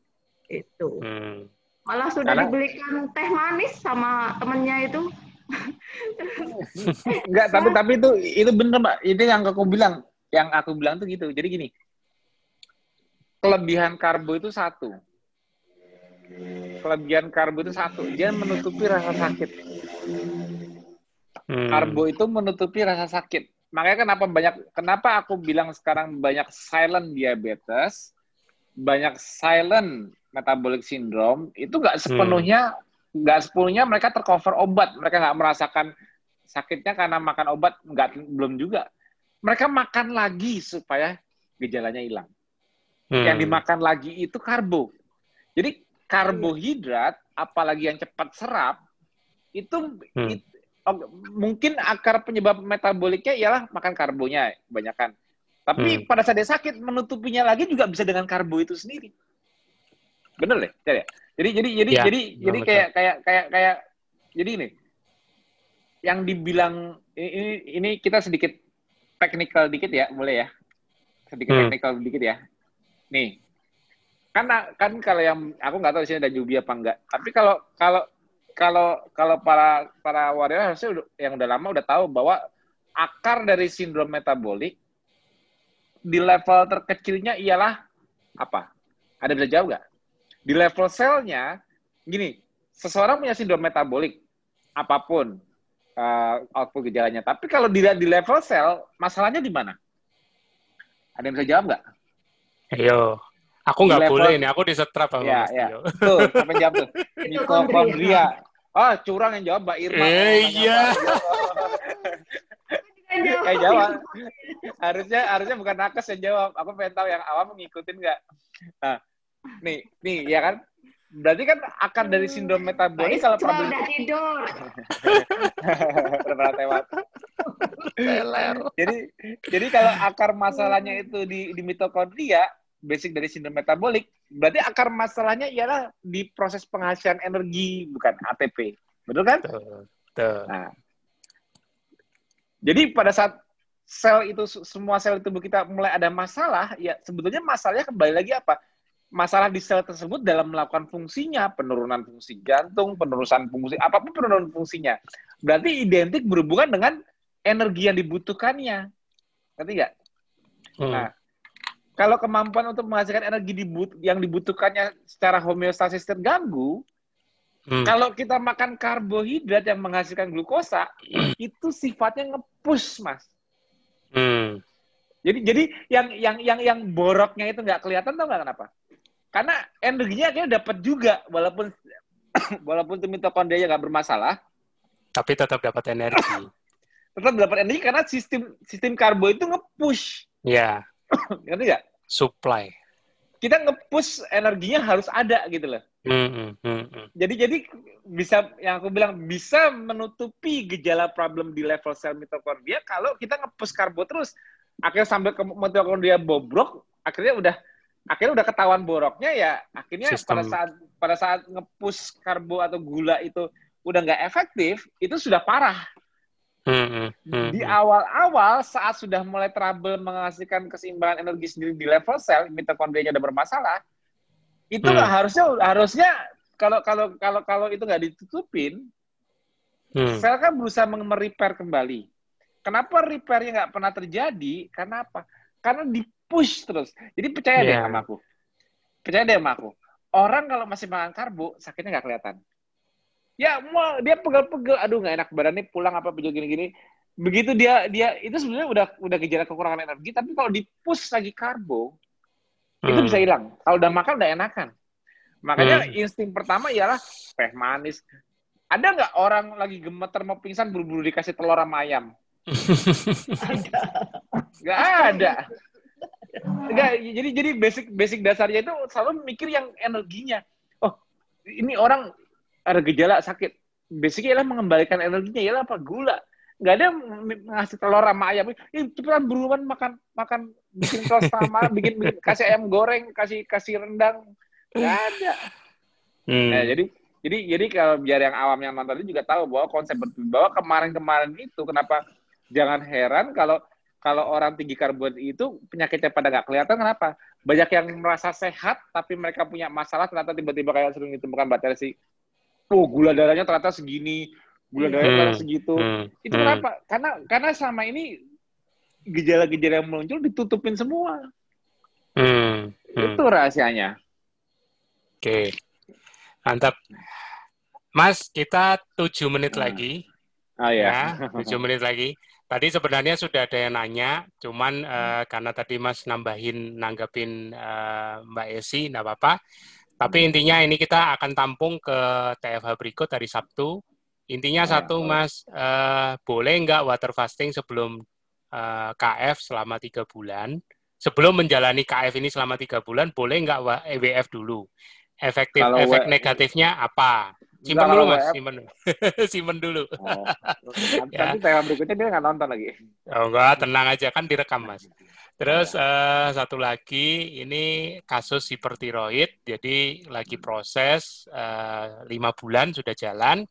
C: itu
B: Hmm.
C: malah sudah
A: Karena-
C: dibelikan teh manis sama temennya itu
A: Enggak, tapi tapi itu itu bener mbak. Itu yang aku bilang, yang aku bilang tuh gitu. Jadi gini, kelebihan karbo itu satu. Kelebihan karbo itu satu, dia menutupi rasa sakit.
B: Hmm.
A: Karbo itu menutupi rasa sakit. Makanya kenapa banyak, kenapa aku bilang sekarang banyak silent diabetes, banyak silent metabolic syndrome, itu nggak sepenuhnya, nggak sepenuhnya mereka tercover obat, mereka nggak merasakan sakitnya karena makan obat, nggak belum juga. Mereka makan lagi supaya gejalanya hilang.
B: Hmm.
A: Yang dimakan lagi itu karbo. Jadi karbohidrat, apalagi yang cepat serap, itu
B: Hmm.
A: it- oh, mungkin akar penyebab metaboliknya ialah makan karbonya kebanyakan. Tapi
B: Hmm.
A: pada saat dia sakit, menutupinya lagi juga bisa dengan karbo itu sendiri. Bener deh, ya? Jadi jadi jadi
B: Ya,
A: jadi
B: betul,
A: jadi
B: betul.
A: kayak kayak kayak kayak jadi ini yang dibilang ini ini kita sedikit teknikal dikit ya, boleh ya? Sedikit
B: Hmm.
A: teknikal dikit ya. Nih, kan kan kalau yang aku nggak tahu di sini ada Jubi apa enggak. Tapi kalau kalau kalau kalau para para warrior harusnya udah- yang udah lama udah tahu bahwa akar dari sindrom metabolik di level terkecilnya ialah apa? Ada bisa jawab nggak? Di level selnya, gini, seseorang punya sindrom metabolik apa pun uh, output gejalanya. Tapi kalau dilihat di level sel, masalahnya di mana? Ada yang bisa jawab nggak?
B: Ayo. Aku nggak
A: Level-
B: boleh ini, aku disetrap sama
A: Ya,
B: Mas
A: ya.
B: Tio.
A: Tuh, yang jawab tuh?
C: Mitokondria.
A: Oh, curang yang jawab Mbak Irma.
B: Eh, iya.
A: Eh, jawab. harusnya harusnya bukan nakes yang jawab. Aku pengen tahu yang awam ngikutin nggak. Nah, nih, nih, ya kan? Berarti kan akar dari sindrom metabolik kalau problem
C: udah tidur.
A: Lewat. jadi jadi kalau akar masalahnya itu di, di mitokondria, basic dari sindrom metabolik, berarti akar masalahnya ialah di proses penghasilan energi bukan ATP. Betul kan?
B: Tuh.
A: Nah. Jadi pada saat sel itu semua sel tubuh kita mulai ada masalah, ya sebetulnya masalahnya kembali lagi apa? Masalah di sel tersebut dalam melakukan fungsinya, penurunan fungsi jantung, penurunan fungsi apa pun penurunan fungsinya. Berarti identik berhubungan dengan energi yang dibutuhkannya. Ngerti nggak?
B: Hmm.
A: Nah, kalau kemampuan untuk menghasilkan energi dibut- yang dibutuhkannya secara homeostasis terganggu,
B: Hmm.
A: kalau kita makan karbohidrat yang menghasilkan glukosa, itu sifatnya nge-push, Mas.
B: Hmm.
A: Jadi jadi yang yang yang yang boroknya itu nggak kelihatan tau nggak kenapa? Karena energinya akhirnya dapat juga walaupun walaupun itu mitokondria nggak bermasalah,
B: Tapi tetap dapat energi.
A: tetap dapat energi karena sistem sistem karbo itu nge-push.
B: Ya,
A: Ngerti nggak?
B: supply.
A: Kita nge-push energinya harus ada gitu loh.
B: Hmm, hmm.
A: Jadi jadi bisa yang aku bilang bisa menutupi gejala problem di level sel mitokondria kalau kita nge-push karbo terus. Akhirnya sampai ke mitokondria bobrok, akhirnya udah akhirnya udah ketahuan boroknya ya akhirnya pada
B: Sistem.
A: saat pada saat nge-push karbo atau gula itu udah nggak efektif, itu sudah parah.
B: Hmm, hmm, hmm,
A: Di awal-awal saat sudah mulai trouble menghasilkan keseimbangan energi sendiri di level sel, mitokondrianya udah bermasalah, itu
B: Hmm.
A: harusnya harusnya kalau kalau kalau kalau itu nggak ditutupin,
B: Hmm.
A: sel kan berusaha merepair kembali. Kenapa repairnya nggak pernah terjadi? Karena apa? Karena di push terus. Jadi percaya deh
B: Iya.
A: sama aku. Percaya deh sama aku. Orang kalau masih makan karbo, sakitnya nggak kelihatan. Ya, mau dia pegel-pegel, aduh nggak enak badannya pulang apa pegel gini-gini. Begitu dia dia itu sebenarnya udah udah gejala kekurangan energi, tapi kalau di push lagi karbo, itu
B: Hmm.
A: bisa hilang. Kalau udah makan udah enakan. Makanya
B: Hmm.
A: insting pertama ialah teh manis. Ada nggak orang lagi gemeter mau pingsan buru-buru dikasih telur sama ayam? Nggak ada. Nggak, jadi jadi basic basic dasarnya itu selalu mikir yang energinya. Oh, ini orang ada gejala sakit. Basicnya ialah mengembalikan energinya ialah apa? Gula. Nggak ada ngasih telur sama ayam. Eh, cepetan buruan makan makan bikin toast sama bikin, bikin kasih ayam goreng, kasih kasih rendang. Nggak ada.
B: Hmm.
A: Nah, jadi jadi jadi kalau biar yang awam yang nonton ini juga tahu bahwa konsep bahwa kemarin-kemarin itu kenapa jangan heran kalau kalau orang tinggi karbohidrat itu penyakitnya pada nggak kelihatan kenapa? Banyak yang merasa sehat tapi mereka punya masalah ternyata tiba-tiba kayak sering ditemukan Mbak Tersi. Oh, gula darahnya ternyata segini, gula darahnya
B: Hmm.
A: ternyata segitu.
B: Hmm.
A: Itu
B: Hmm.
A: kenapa? Karena karena selama ini gejala-gejala yang muncul ditutupin semua.
B: Hmm. Hmm.
A: Itu rahasianya.
B: Oke. Mantap. Mas, kita tujuh menit
A: Nah.
B: lagi.
A: Oh
B: Ya, tujuh menit lagi. Tadi sebenarnya sudah ada yang nanya, cuman eh, karena tadi Mas nambahin nanggepin eh, Mbak Esi, nggak apa-apa. Tapi intinya ini kita akan tampung ke TFH berikut hari Sabtu. Intinya
A: Ya,
B: satu, Mas, eh, boleh nggak water fasting sebelum eh, KF selama tiga bulan? Sebelum menjalani KF ini selama tiga bulan, boleh nggak EWF dulu? Efektif,
A: Kalau
B: efek negatifnya apa? Simpen
A: Enggak,
B: dulu, Mas.
A: WF
B: Simpen, simpen dulu.
A: Oh. Nanti
B: Ya.
A: tema berikutnya dia nggak nonton lagi.
B: Oh enggak, tenang aja kan direkam mas. Terus eh, satu lagi ini kasus hipertiroid, jadi lagi proses eh, lima bulan sudah jalan.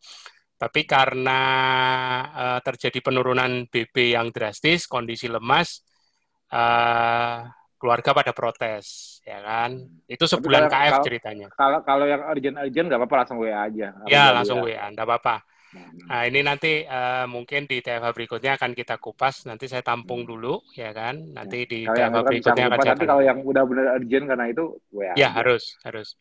B: Tapi karena uh, terjadi penurunan BB yang drastis, kondisi lemas, uh, keluarga pada protes, ya kan? Itu sebulan kalau, KF ceritanya.
A: Kalau kalau yang urgent-urgent nggak apa-apa langsung WA aja.
B: Ya langsung WA, nggak apa-apa. Nah, ini nanti uh, mungkin di TFH berikutnya akan kita kupas. Nanti saya tampung hmm. dulu, ya kan? Nanti di kalau TFH berikutnya akan
A: Tapi kalau yang udah benar urgent karena itu,
B: WA. Ya, aja. harus, harus.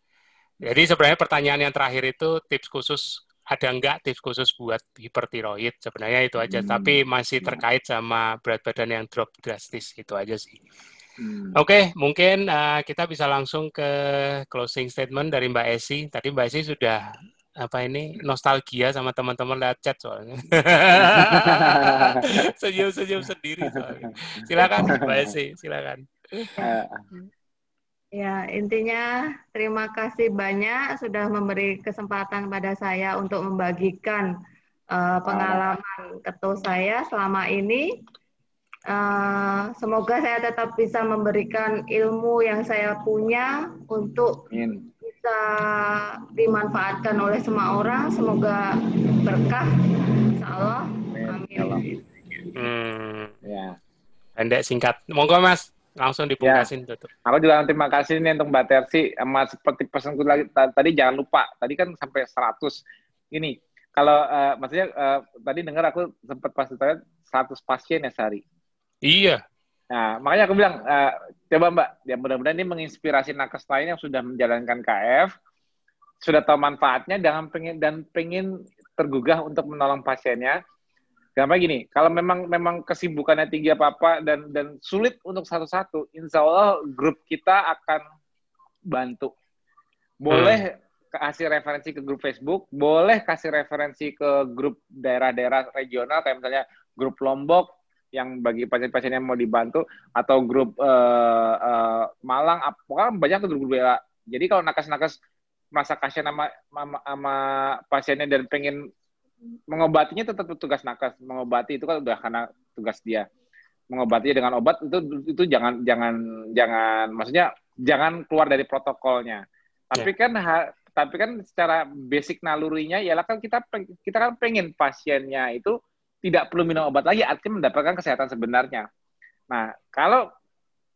B: Jadi sebenarnya pertanyaan yang terakhir itu tips khusus ada enggak tips khusus buat hipertiroid? Sebenarnya itu aja, hmm. tapi masih terkait sama berat badan yang drop drastis itu aja sih. Hmm. Oke, okay, mungkin uh, kita bisa langsung ke closing statement dari Mbak Esi. Tadi Mbak Esi sudah apa ini nostalgia sama teman-teman lihat chat soalnya. Senyum-senyum sendiri soalnya. Silakan Mbak Esi, silakan.
C: Ya, intinya terima kasih banyak sudah memberi kesempatan pada saya untuk membagikan uh, pengalaman ketua saya selama ini. Uh, semoga saya tetap bisa memberikan ilmu yang saya punya untuk Amin bisa dimanfaatkan oleh semua orang. Semoga berkah. Insya Allah. Amin.
B: Hmm. Ya. Pendek singkat. Monggo Mas, langsung dipungkasin
A: ya. tutup. Aku juga terima kasih nih untuk Mbak Tersi. Mas seperti pesanku lagi tadi jangan lupa. Tadi kan sampai 100. Ini kalau uh, maksudnya uh, tadi dengar aku sempat pas ditanya 100 pasien ya sehari.
B: Iya.
A: Nah, makanya aku bilang, uh, coba Mbak, ya mudah-mudahan ini menginspirasi nakes lain yang sudah menjalankan KF, sudah tahu manfaatnya, dan pengen dan pengen tergugah untuk menolong pasiennya. Gampang gini, kalau memang memang kesibukannya tinggi apa apa dan dan sulit untuk satu-satu, insya Allah grup kita akan bantu. Boleh hmm. kasih referensi ke grup Facebook, boleh kasih referensi ke grup daerah-daerah regional, kayak misalnya grup Lombok, yang bagi pasien-pasien yang mau dibantu atau grup uh, uh, Malang, pokoknya banyak tuh grup-grup WA. Jadi kalau nakes-nakes merasa kasihan sama, sama, sama pasiennya dan pengen mengobatinya tetap tugas nakes. Mengobati itu kan udah karena tugas dia. Mengobatinya dengan obat itu itu jangan jangan jangan maksudnya jangan keluar dari protokolnya. Tapi yeah. kan ha, tapi kan secara basic nalurinya ialah kan kita kita kan pengen pasiennya itu tidak perlu minum obat lagi, artinya mendapatkan kesehatan sebenarnya. Nah, kalau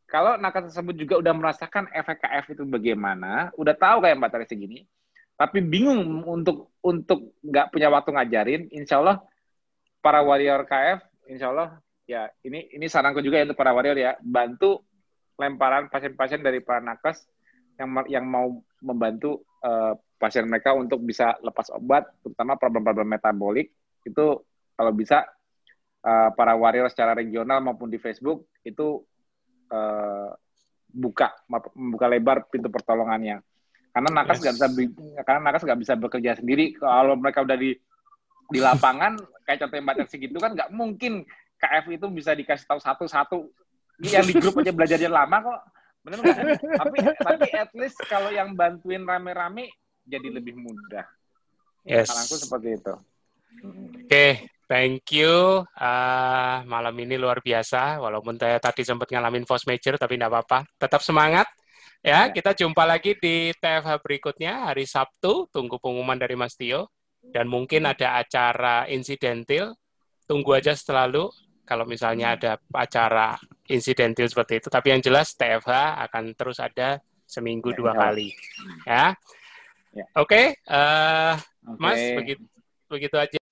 A: kalau nakes tersebut juga udah merasakan efek KF itu bagaimana, udah tahu kayak Mbak Teresa gini, tapi bingung untuk untuk nggak punya waktu ngajarin, insya Allah para warrior KF, insya Allah ya ini ini saranku juga ya untuk para warrior ya, bantu lemparan pasien-pasien dari para nakes yang yang mau membantu uh, pasien mereka untuk bisa lepas obat, terutama problem-problem metabolik itu kalau bisa uh, para warrior secara regional maupun di Facebook itu uh, buka membuka lebar pintu pertolongannya. Karena nakas nggak yes. bisa karena nakas nggak bisa bekerja sendiri. Kalau mereka udah di di lapangan kayak contoh mbak segitu kan nggak mungkin KF itu bisa dikasih tahu satu-satu. Yang di grup aja belajarnya lama kok. Benar nggak? Tapi tapi at least kalau yang bantuin rame-rame jadi lebih mudah.
B: Yes.
A: saranku seperti itu.
B: Oke. okay. Thank you. Uh, malam ini luar biasa. Walaupun saya tadi sempat ngalamin force major, tapi tidak apa-apa. Tetap semangat. Ya, ya, kita jumpa lagi di TFH berikutnya hari Sabtu. Tunggu pengumuman dari Mas Tio. Dan mungkin hmm. ada acara insidentil. Tunggu aja selalu kalau misalnya hmm. ada acara insidentil seperti itu. Tapi yang jelas TFH akan terus ada seminggu ya, dua ya. kali. Ya. ya. Oke, okay, uh, eh, okay. Mas, begitu begitu aja.